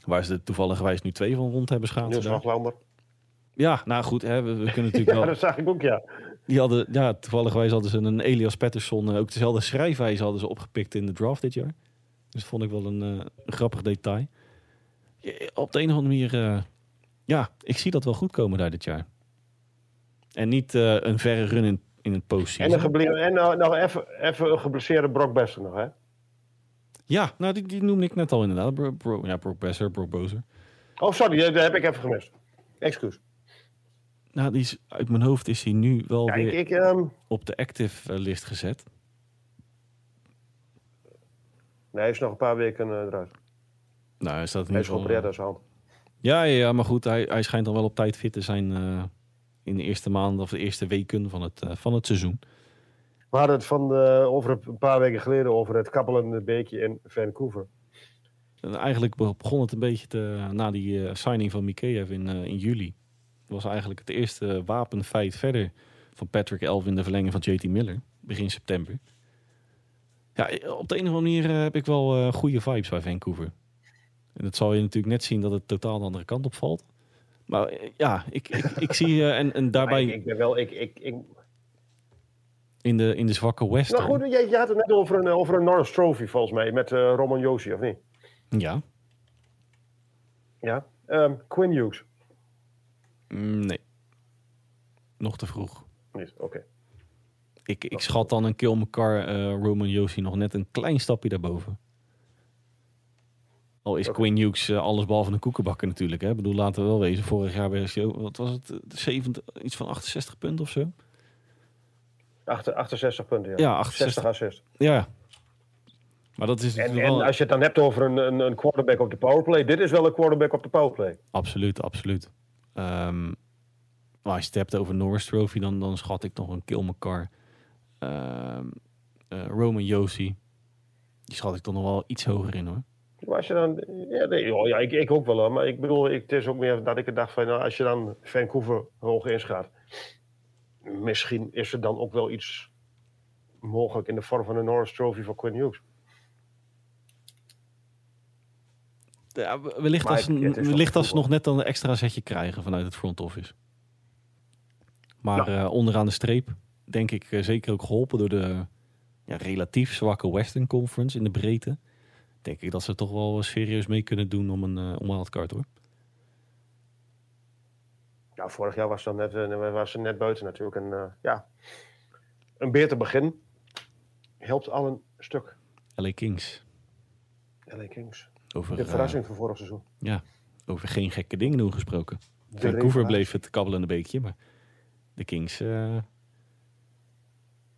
Waar ze toevallig wijs nu twee van rond hebben schaatsen. Niels. Ja, nou goed, hè, we, we kunnen natuurlijk Ja, wel... dat zag ik ook, ja. Die hadden, ja, toevallig wijs hadden ze een Elias Pettersson, eh, ook dezelfde schrijfwijze hadden ze opgepikt in de draft dit jaar. Dus dat vond ik wel een, eh, een grappig detail. Ja, op de een of andere manier, eh, ja, ik zie dat wel goed komen daar dit jaar. En niet eh, een verre run in, in het En, postseason. een geble- en nou, nog even, even een geblesseerde Brock Besser nog, hè? Ja, nou die, die noemde ik net al inderdaad. Bro, Bro- ja, Brock Besser, Brock Bozer. Oh, sorry, dat heb ik even gemist. Excuus. Nou, die is, uit mijn hoofd is hij nu wel Ja, weer ik, ik, ehm, op de active eh, list gezet. nee, hij is nog een paar weken eh, eruit. Nou, hij staat in Hij is geopereerd aan zijn hand. Ja, ja, ja, maar goed, hij, hij schijnt dan wel op tijd fit te zijn in de eerste maanden of de eerste weken van het, eh, van het seizoen. We hadden het van, over een paar weken geleden over het kappelende beekje in Vancouver. En eigenlijk be- begon het een beetje te, na die eh, signing van Mikheyev in, eh, in juli. was eigenlijk het eerste wapenfeit verder van Patrick Elf in de verlenging van JT Miller, begin september. Ja, op de een of andere manier heb ik wel goede vibes bij Vancouver. En dat zal je natuurlijk net zien dat het totaal de andere kant op valt. Maar eh, ja, ik, ik, ik zie eh, en, en daarbij ik, ik ben wel, ik, ik, ik, in, de, in de zwakke Western. nou goed, je, je had het net over een, over een Norris Trophy volgens mij, met eh Roman Josi, of niet? Ja, Ja. Ehm, Quinn Hughes. Mm, nee. Nog te vroeg. Niet, oké. Ik, ik schat dan een Kill eh Roman Josi nog net een klein stapje daarboven. Al is. Quinn Hughes eh, alles behalve een koekenbakker natuurlijk. Hè? Ik bedoel, laten we wel wezen. Vorig jaar ook- wat was het? eh, 70, iets van 68 punten of zo? Achter- 68 punten, ja. Ja, 68. 60 assists. Ja. Maar dat is En, en als je het dan hebt over een, een, een quarterback op de powerplay, dit is wel een quarterback op de powerplay. Absoluut, absoluut. Ehm, maar als je het hebt over Norris Trophy, dan, dan schat ik nog een Kill McCarr. Ehm, eh, Roman Josi. Die schat ik toch nog wel iets hoger in hoor. Maar als je dan, ja, ja ik, ik ook wel hoor, maar ik bedoel, ik, het is ook meer dat ik dacht van, nou, als je dan Vancouver hoog inschat, misschien is er dan ook wel iets mogelijk in de vorm van een Norris Trophy voor Quinn Hughes. Ja, wellicht Maar als, ik- het wellicht als ze nog net een extra zetje krijgen vanuit het front office. Maar eh, onderaan de streep denk ik eh, zeker ook geholpen door de ja, relatief zwakke Western Conference in de breedte. Denk ik dat ze toch wel serieus mee kunnen doen om een, uh, om een wildcard hoor. Ja, vorig jaar was, dan net, eh, was ze net buiten natuurlijk. En eh, ja, een beter begin helpt al een stuk. LA Kings. LA Kings. Over, De verrassing van vorig seizoen. ja, over geen gekke dingen doen gesproken. De Vancouver bleef het kabbelende beekje, maar de Kings... eh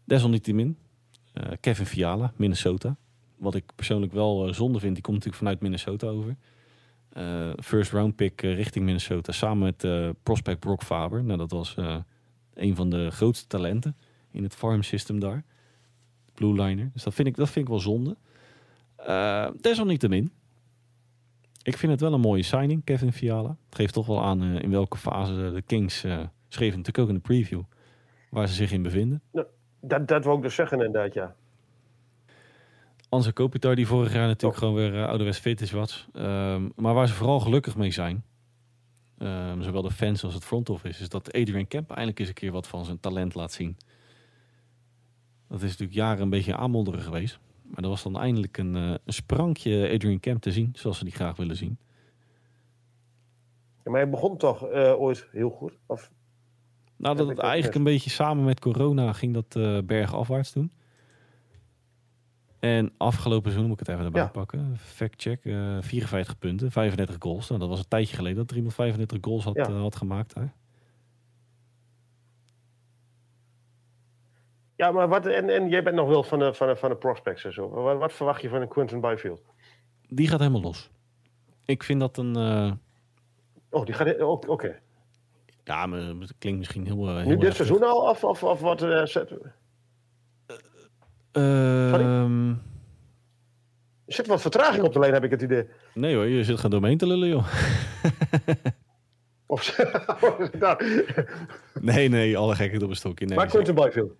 desalniettemin. Kevin Fiala, Minnesota. Wat ik persoonlijk wel eh, zonde vind, die komt natuurlijk vanuit Minnesota over. Eh, first round pick eh, richting Minnesota, samen met prospect Brock Faber. Nou, dat was eh, een van de grootste talenten in het farm system daar. Blue Liner. Dus dat vind ik, dat vind ik wel zonde. Desalniettemin. Ik vind het wel een mooie signing, Kevin Fiala. Het geeft toch wel aan in welke fase de Kings schreven natuurlijk ook in de preview. Waar ze zich in bevinden. Dat, dat wil ik dus zeggen inderdaad, ja. Anze Kopitar die vorig jaar natuurlijk gewoon weer uh, ouderwets fit is wat. Um, maar waar ze vooral gelukkig mee zijn. Um, zowel de fans als het front office. Is dat Adrian Kemp eindelijk eens een keer wat van zijn talent laat zien. Dat is natuurlijk jaren een beetje aanmodderen geweest. Maar er was dan eindelijk een, eh, een sprankje Adrian Kemp te zien, zoals ze die graag willen zien. Ja, maar hij begon toch eh, ooit heel goed? Of, Nou, dat het eigenlijk een beetje samen met corona ging dat bergafwaarts toen. En afgelopen seizoen moet ik het even erbij Ja. pakken. Fact check, eh 54 punten, 35 goals. Nou, dat was een tijdje geleden dat er iemand 35 goals had, Ja. eh, had gemaakt ja, maar wat, en, en jij bent nog wel van de, van de, van de prospects en zo. Wat, wat verwacht je van een Quentin Byfield? Die gaat helemaal los. Ik vind dat een... eh, Oh, die gaat... Oké. ja, maar het klinkt misschien heel... eh, heel Nu dit seizoen al? Of, of, of wat? eh, Ehm, er zit wat vertraging op de lijn, heb ik het idee. nee hoor, je zit gaan door me heen te lullen, joh. Of, nou, Nee, nee, alle gekheid op een stokje. Nee, maar. Quentin Byfield.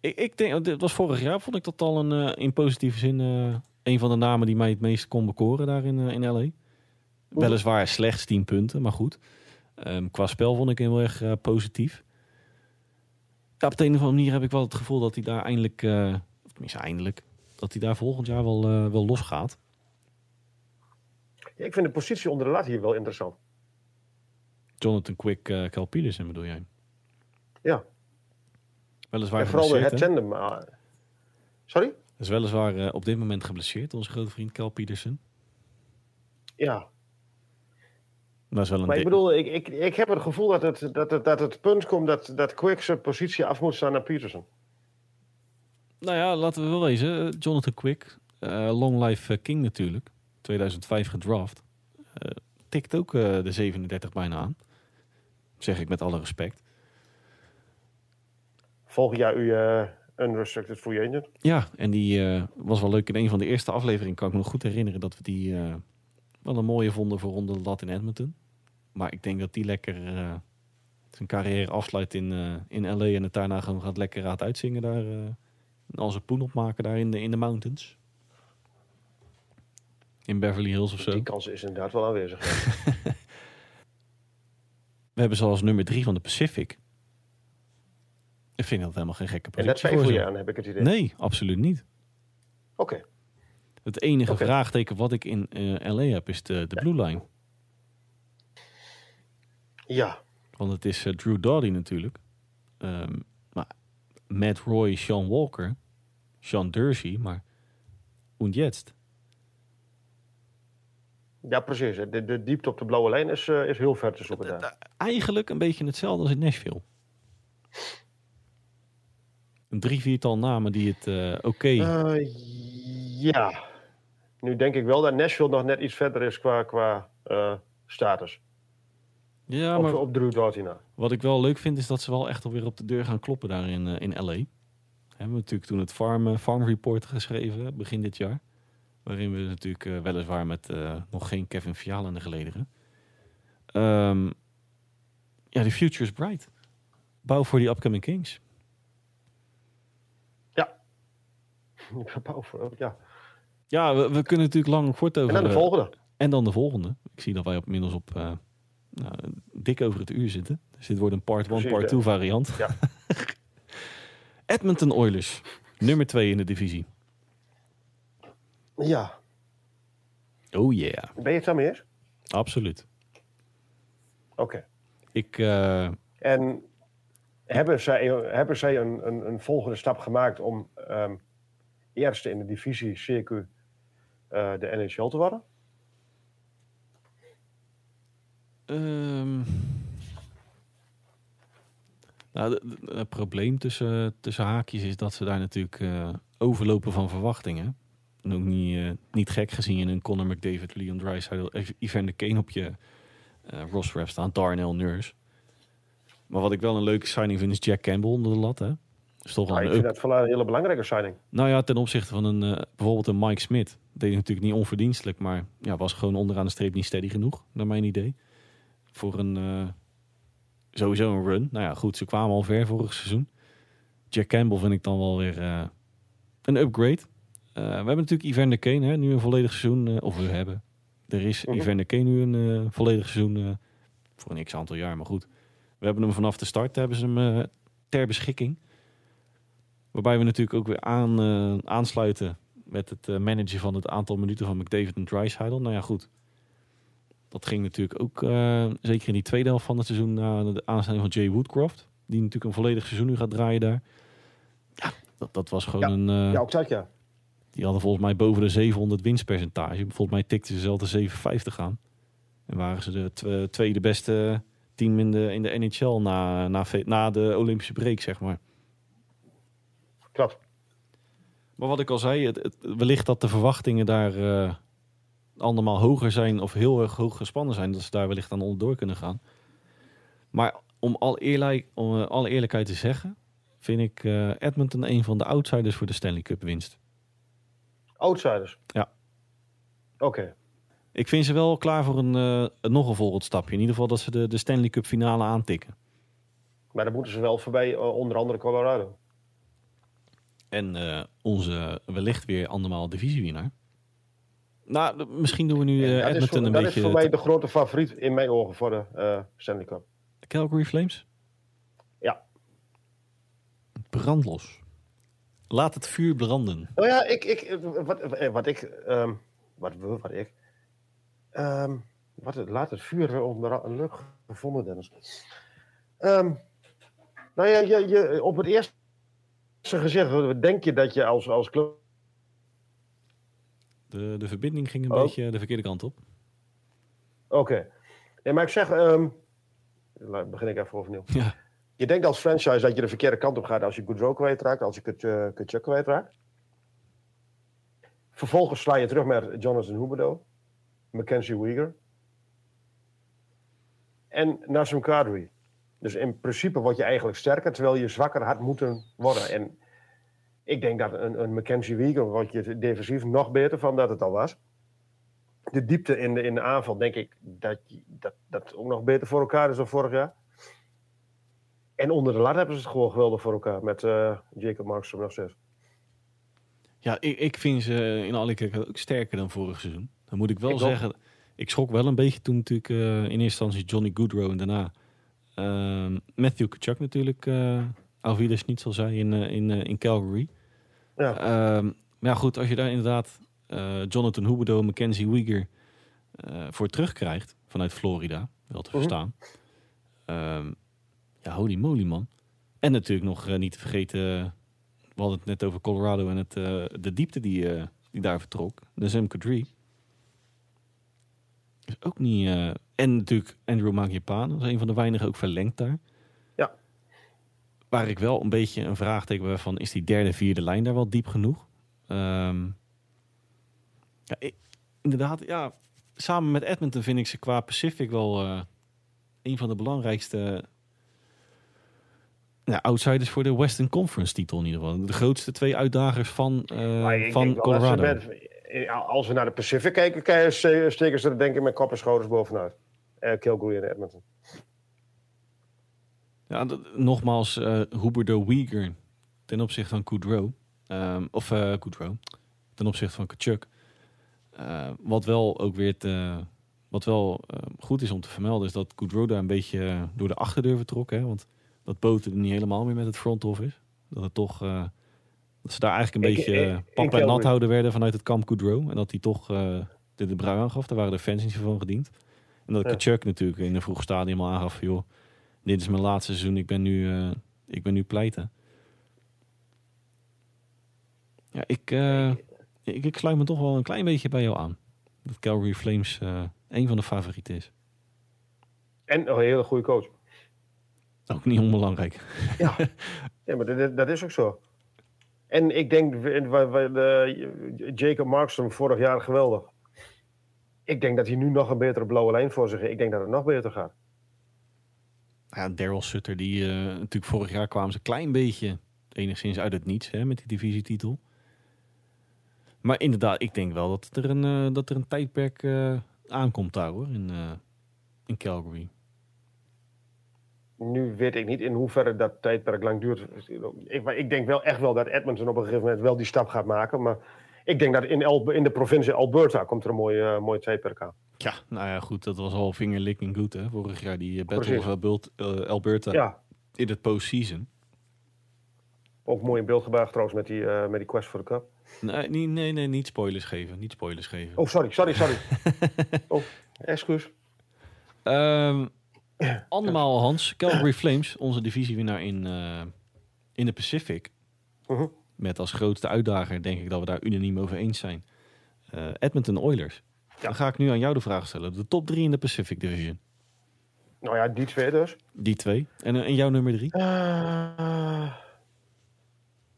Ik, ik denk, dit was vorig jaar, vond ik dat al een, eh, in positieve zin eh, een van de namen die mij het meest kon bekoren daar in, eh, in LA. Weliswaar slechts 10 punten, maar goed. Ehm, qua spel vond ik hem heel erg positief. Ja, op de een of andere manier heb ik wel het gevoel dat hij daar eindelijk, eh, of tenminste eindelijk, dat hij daar volgend jaar wel, eh, wel losgaat. Ja, ik vind de positie onder de lat hier wel interessant. Jonathan Quick, eh Cal Peterson bedoel jij? Ja. Weliswaar en vooral het tandem. ah. sorry? is weliswaar eh, op dit moment geblesseerd, onze grote vriend Cal. Ja. Dat is wel een Maar ik bedoel, ik, ik, ik heb het gevoel dat het, dat het, dat het punt komt dat, dat Quick zijn positie af moet staan naar Peterson. Nou ja, laten we wel wezen. Jonathan Quick, eh, Long Life eh, King natuurlijk. 2005 gedraft. eh, tikt ook eh, de 37 bijna aan. Zeg ik met alle respect. Volgend jaar u unrestricted free agent. Ja, en die eh, was wel leuk in een van de eerste afleveringen. Kan ik me nog goed herinneren dat we die eh, wel een mooie vonden voor onder de lat in Edmonton. Maar ik denk dat die lekker eh, zijn carrière afsluit in, eh, in LA. En het daarna gewoon gaat lekker raad uitzingen daar. eh en al zijn poen opmaken daar in de, in de mountains. In Beverly Hills of zo. Die kans is inderdaad wel aanwezig. We hebben ze als nummer drie van de Pacific. Ik vind dat helemaal geen gekke en positie voor twijfel ze. je aan, heb ik het idee. Nee, absoluut niet. Oké. Het enige vraagteken wat ik in LA heb is de, de Blue Line. Ja. Want het is eh, Drew Doughty natuurlijk. Ehm, maar Matt Roy, Sean Walker, Sean Dursey, maar und jetzt? ja, precies. De, de diepte op de blauwe lijn is, eh, is heel ver te zoeken daar. Eigenlijk een beetje hetzelfde als in Nashville. Een drie, viertal namen die het eh, oké... Ja. Nu denk ik wel dat Nashville nog net iets verder is qua, qua status. Ja, maar op Drew Doughty na. wat ik wel leuk vind is dat ze wel echt alweer op de deur gaan kloppen daar in, eh, in LA. Hebben we natuurlijk toen het Farm, eh, Farm Report geschreven, begin dit jaar. Waarin we natuurlijk eh, weliswaar met nog geen Kevin Fiala in de gelederen. Ehm, ja, the future is bright. Bouw voor die upcoming Kings. Ik bouw voor- Ja. Ja, we, we kunnen natuurlijk lang en kort over... En dan de volgende. En dan de volgende. Ik zie dat wij op, inmiddels op nou, dik over het uur zitten. Dus dit wordt een part 1, Precies, part ja. 2 variant. Ja. Edmonton Oilers. Nummer 2 in de divisie. Ja. Oh yeah. Ben je het daarmee eens? Absoluut. Oké. Ik, eh, En hebben zij, hebben zij een, een, een volgende stap gemaakt om ehm, eerste in de divisie CQ eh, de NHL te worden? Ehm, nou, de- de- het probleem tussen, tussen haakjes is dat ze daar natuurlijk eh, overlopen van verwachtingen. En ook niet, eh, niet gek gezien in een Conor McDavid, Leon Draisaitl, Evander Kane op je eh roster staan, Darnell Nurse. Maar wat ik wel een leuke signing vind is Jack Campbell onder de lat. Hè? Is toch Nou, een ik vind dat een hele belangrijke signing. Nou ja, ten opzichte van een, bijvoorbeeld een Mike Smith. Deed natuurlijk niet onverdienstelijk, maar ja, was gewoon onderaan de streep niet steady genoeg, naar mijn idee. Voor een, eh, sowieso een run. Nou ja, goed, ze kwamen al ver vorig seizoen. Jack Campbell vind ik dan wel weer eh, een upgrade. Eh, we hebben natuurlijk Evander Kane, hè, nu een volledig seizoen, of we hebben. Er is Mhm. Evander Kane nu een volledig seizoen, voor een x aantal jaar, maar goed. We hebben hem vanaf de start, hebben ze hem ter beschikking. Waarbij we natuurlijk ook weer aan, aansluiten met het managen van het aantal minuten van McDavid en Dreisaitl. Nou ja, goed. Dat ging natuurlijk ook, eh, zeker in die tweede helft van het seizoen, na de aanstelling van Jay Woodcroft. Die natuurlijk een volledig seizoen nu gaat draaien daar. Ja, dat, dat was gewoon een... eh, Ja, ook dat ja. die hadden volgens mij boven de 700 winstpercentage. Volgens mij tikten ze zelf de 750 aan. En waren ze de tw- tweede beste team in de, in de NHL na, na, na de Olympische break, zeg maar. Klopt. Maar wat ik al zei, het, het- wellicht dat de verwachtingen daar eh allemaal hoger zijn of heel erg hoog gespannen zijn, dat ze daar wellicht aan onderdoor kunnen gaan. Maar om al eerlijk, om eh, alle eerlijkheid te zeggen, vind ik eh, Edmonton een van de outsiders voor de Stanley Cup winst. Outsiders. Ja. Oké. Ik vind ze wel klaar voor een, eh, een nog een volgend stapje. In ieder geval dat ze de, de Stanley Cup finale aantikken. Maar dan moeten ze wel voorbij onder andere Colorado. En onze wellicht weer andermaal divisiewinnaar. Nou, misschien doen we nu eh, dat Edmonton voor, een dat beetje... is voor mij de grote favoriet in mijn ogen voor de eh, Stanley Cup. Calgary Flames? Ja. Brandlos. Laat het vuur branden. Nou ja, ik, ik, eh, wat, eh, wat ik, ehm, wat, we- wat ik, ehm, wat, het- laat het vuur onder een lucht gevonden, Dennis. Ehm, nou ja, je, je, op het eerste gezicht denk je dat je als, als club De, de verbinding ging een Oh. beetje de verkeerde kant op. Oké. Nee, maar ik zeg, laat- begin ik even overnieuw. Ja. Je denkt als franchise dat je de verkeerde kant op gaat als je Goodrow kwijtraakt, als je eh, Kutchuk kwijtraakt. Vervolgens sla je terug met Jonathan Huberdeau, Mackenzie Weegar en Nassim Kadri. Dus in principe word je eigenlijk sterker, terwijl je zwakker had moeten worden. En ik denk dat een, een Mackenzie Weegar wordt je defensief nog beter van dat het al was de diepte in de, in de aanval, denk ik dat, dat dat ook nog beter voor elkaar is dan vorig jaar. En onder de lat hebben ze het gewoon geweldig voor elkaar met eh, Jacob Markstrom nog steeds. Ja, ik, ik vind ze in alle eerlijkheid ook sterker dan vorig seizoen. Dan moet ik wel Ik ook. zeggen, ik schrok wel een beetje toen natuurlijk eh, in eerste instantie Johnny Goodrow en daarna ehm, Matthew Kachuk natuurlijk, Alvidas niet zal zei in, eh, in, eh, in Calgary. Ja. Ehm, maar ja, goed, als je daar inderdaad eh, Jonathan Huberdeau, Mackenzie Weegar eh, voor terugkrijgt vanuit Florida, wel te Mhm. verstaan. Ehm, ja, holy moly man. En natuurlijk nog niet te vergeten, we hadden het net over Colorado en het, de diepte die, die daar vertrok. De Zem Kadri. Is ook niet... en natuurlijk Andrew Mangiapane, dat is een van de weinigen ook verlengd daar. Waar ik wel een beetje een vraagteken bij van, is die derde, vierde lijn daar wel diep genoeg? Ehm, ja, ik- inderdaad, ja, samen met Edmonton vind ik ze qua Pacific wel eh, een van de belangrijkste ja, outsiders voor de Western Conference titel in ieder geval. De grootste twee uitdagers van, ik van Colorado. met- als we naar de Pacific kijken, kijken ste- steken ze er denk ik met kop en schouders bovenuit. Uh, Calgary en Edmonton. Ja, dat- nogmaals, eh Huberto Weegar ten opzichte van Goodrow. Ehm, of Goodrow. Ten opzichte van Kachuk. Eh, wat wel ook weer te, wat wel eh, goed is om te vermelden, is dat Goodrow daar een beetje door de achterdeur vertrok. Hè? Want dat boterde niet helemaal meer met het front office. Dat het toch. dat ze daar eigenlijk een Ik- beetje ik- pap en nat houden werden vanuit het kamp Goodrow. En dat hij toch de, de brui aangaf. Daar waren de fans niet van gediend. En dat Ja. Kachuk natuurlijk in een vroeg stadium al aangaf: joh, dit is mijn laatste seizoen, ik ben nu, eh, ik ben nu pleiten. Ja, ik, eh, ik, ik sluit me toch wel een klein beetje bij jou aan. Dat Calgary Flames eh een van de favorieten is. En een hele goede coach. Ook niet onbelangrijk. Ja, ja maar dat, dat is ook zo. En ik denk, Jacob Markstrom vorig jaar geweldig. Ik denk dat hij nu nog een betere blauwe lijn voor zich heeft. Ik denk dat het nog beter gaat. Ja, Daryl Sutter, die eh, natuurlijk vorig jaar kwamen ze een klein beetje enigszins uit het niets hè, met die divisietitel. Maar inderdaad, ik denk wel dat er een, eh, dat er een tijdperk eh, aankomt daar hoor, in, in Calgary. Nu weet ik niet in hoeverre dat tijdperk lang duurt. Ik, maar ik denk wel echt wel dat Edmonton op een gegeven moment wel die stap gaat maken. Maar ik denk dat in, in de provincie Alberta komt er een mooi, mooi tijdperk aan. Ja, nou ja, goed, dat was al vingerlicking goed hè, vorig jaar, die eh, Battle of Albert- eh, Alberta Ja, in het postseason. Ook mooi in beeld gebracht trouwens met die, eh, met die quest voor de cup. Nee, nee, nee, nee, niet spoilers geven. Niet spoilers geven. Oh, sorry, sorry, sorry. oh, excuus. Ehm, andermaal Hans, Calgary Flames, onze divisiewinnaar in, in de Pacific. Mhm. Met als grootste uitdager denk ik dat we daar unaniem over eens zijn. Edmonton Oilers. Dan ga ik nu aan jou de vraag stellen. De top drie in de Pacific Division. Nou ja, die twee dus. Die twee. En, eh, en jouw nummer drie? Eh,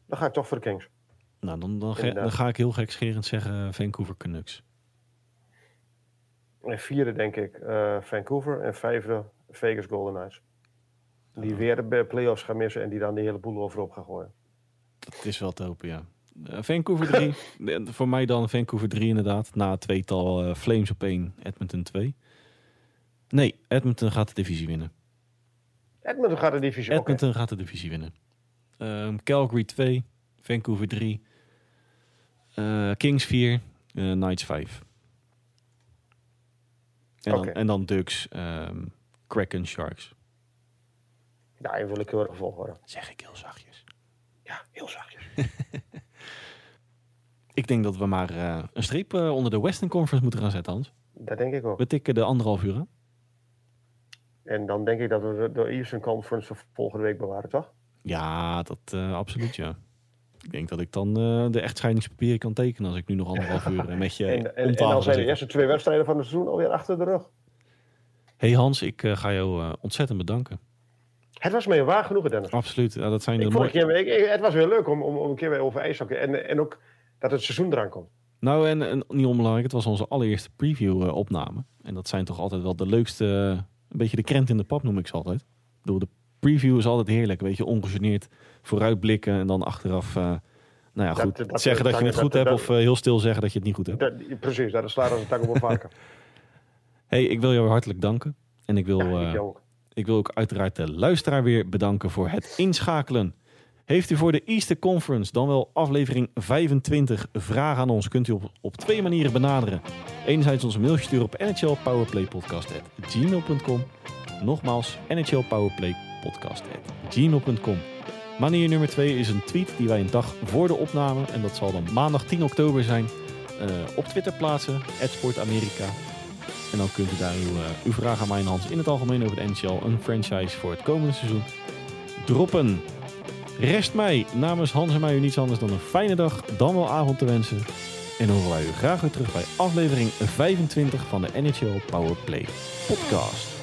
dan ga ik toch voor de Kings. Nou, dan, dan, ga, Inderdaad. dan ga ik heel gekscherend zeggen Vancouver Canucks. En vierde denk ik eh, Vancouver. En vijfde Vegas Golden Knights. Die weer de playoffs gaan missen en die dan de hele boel overop gaan gooien. Dat is wel te hopen, ja. Eh, Vancouver 3. Eh, Voor mij dan Vancouver 3 inderdaad. Na tweetal eh, Flames op 1, Edmonton 2. Nee, Edmonton gaat de divisie winnen. Edmonton gaat de divisie in. Edmonton gaat de divisie winnen. Ehm, Calgary 2, Vancouver 3, eh, Kings 4, eh, Knights 5. En dan, en dan Ducks, ehm, Kraken, Sharks. En wil ik heel erg volgen. Zeg ik heel zachtjes. Ja, heel zachtjes. Ik denk dat we maar eh, een streep eh, onder de Western Conference moeten gaan zetten, Hans. Dat denk ik ook. We tikken de anderhalf uur aan. En dan denk ik dat we de- Eastern Conference voor volgende week bewaren, toch? Ja, dat eh, absoluut, ja. Ik denk dat ik dan de echtscheidingspapieren kan tekenen als ik nu nog anderhalf uur met je En, en, en dan zijn de eerste twee wedstrijden van het seizoen alweer achter de rug. Hey Hans, ik ga jou ontzettend bedanken. Het was me een waar genoegen, Dennis. Absoluut. Ja, dat zijn de Ik mooie... het, keer, ik- het was weer leuk om, om, om een keer weer over ijshockey. En, en ook dat het seizoen eraan komt. Nou, en, en niet onbelangrijk, het was onze allereerste preview-opname. en dat zijn toch altijd wel de leukste, eh, een beetje de krent in de pap noem ik ze altijd. De preview is altijd heerlijk, een beetje ongegeneerd vooruitblikken en dan achteraf, eh, nou ja, Dat- goed, dat- zeggen dat, dat- je het goed hebt of eh, heel stil zeggen dat je het niet goed hebt. Dat, precies, dat slaat als een tang op een varken. Hey, ik wil jou hartelijk danken. En ik wil, Ja, eh, ik ook. ik wil ook uiteraard de luisteraar weer bedanken voor het inschakelen. Heeft u voor de Easter Conference, dan wel aflevering 25, vragen aan ons, kunt u op, op twee manieren benaderen. Enerzijds onze mailtje sturen op nhlpowerplaypodcast.gmail.com. Nogmaals, nhlpowerplaypodcast.gmail.com. Manier nummer twee is een tweet die wij een dag voor de opname, en dat zal dan maandag 10 oktober zijn, eh, op Twitter plaatsen, @sportamerika. En dan kunt u daar uw, eh, uw vraag aan mij en Hans in het algemeen over de NHL, een franchise voor het komende seizoen, droppen. Rest mij namens Hans en mij u niets anders dan een fijne dag, dan wel avond te wensen. En horen wij u graag weer terug bij aflevering 25 van de NHL Powerplay podcast.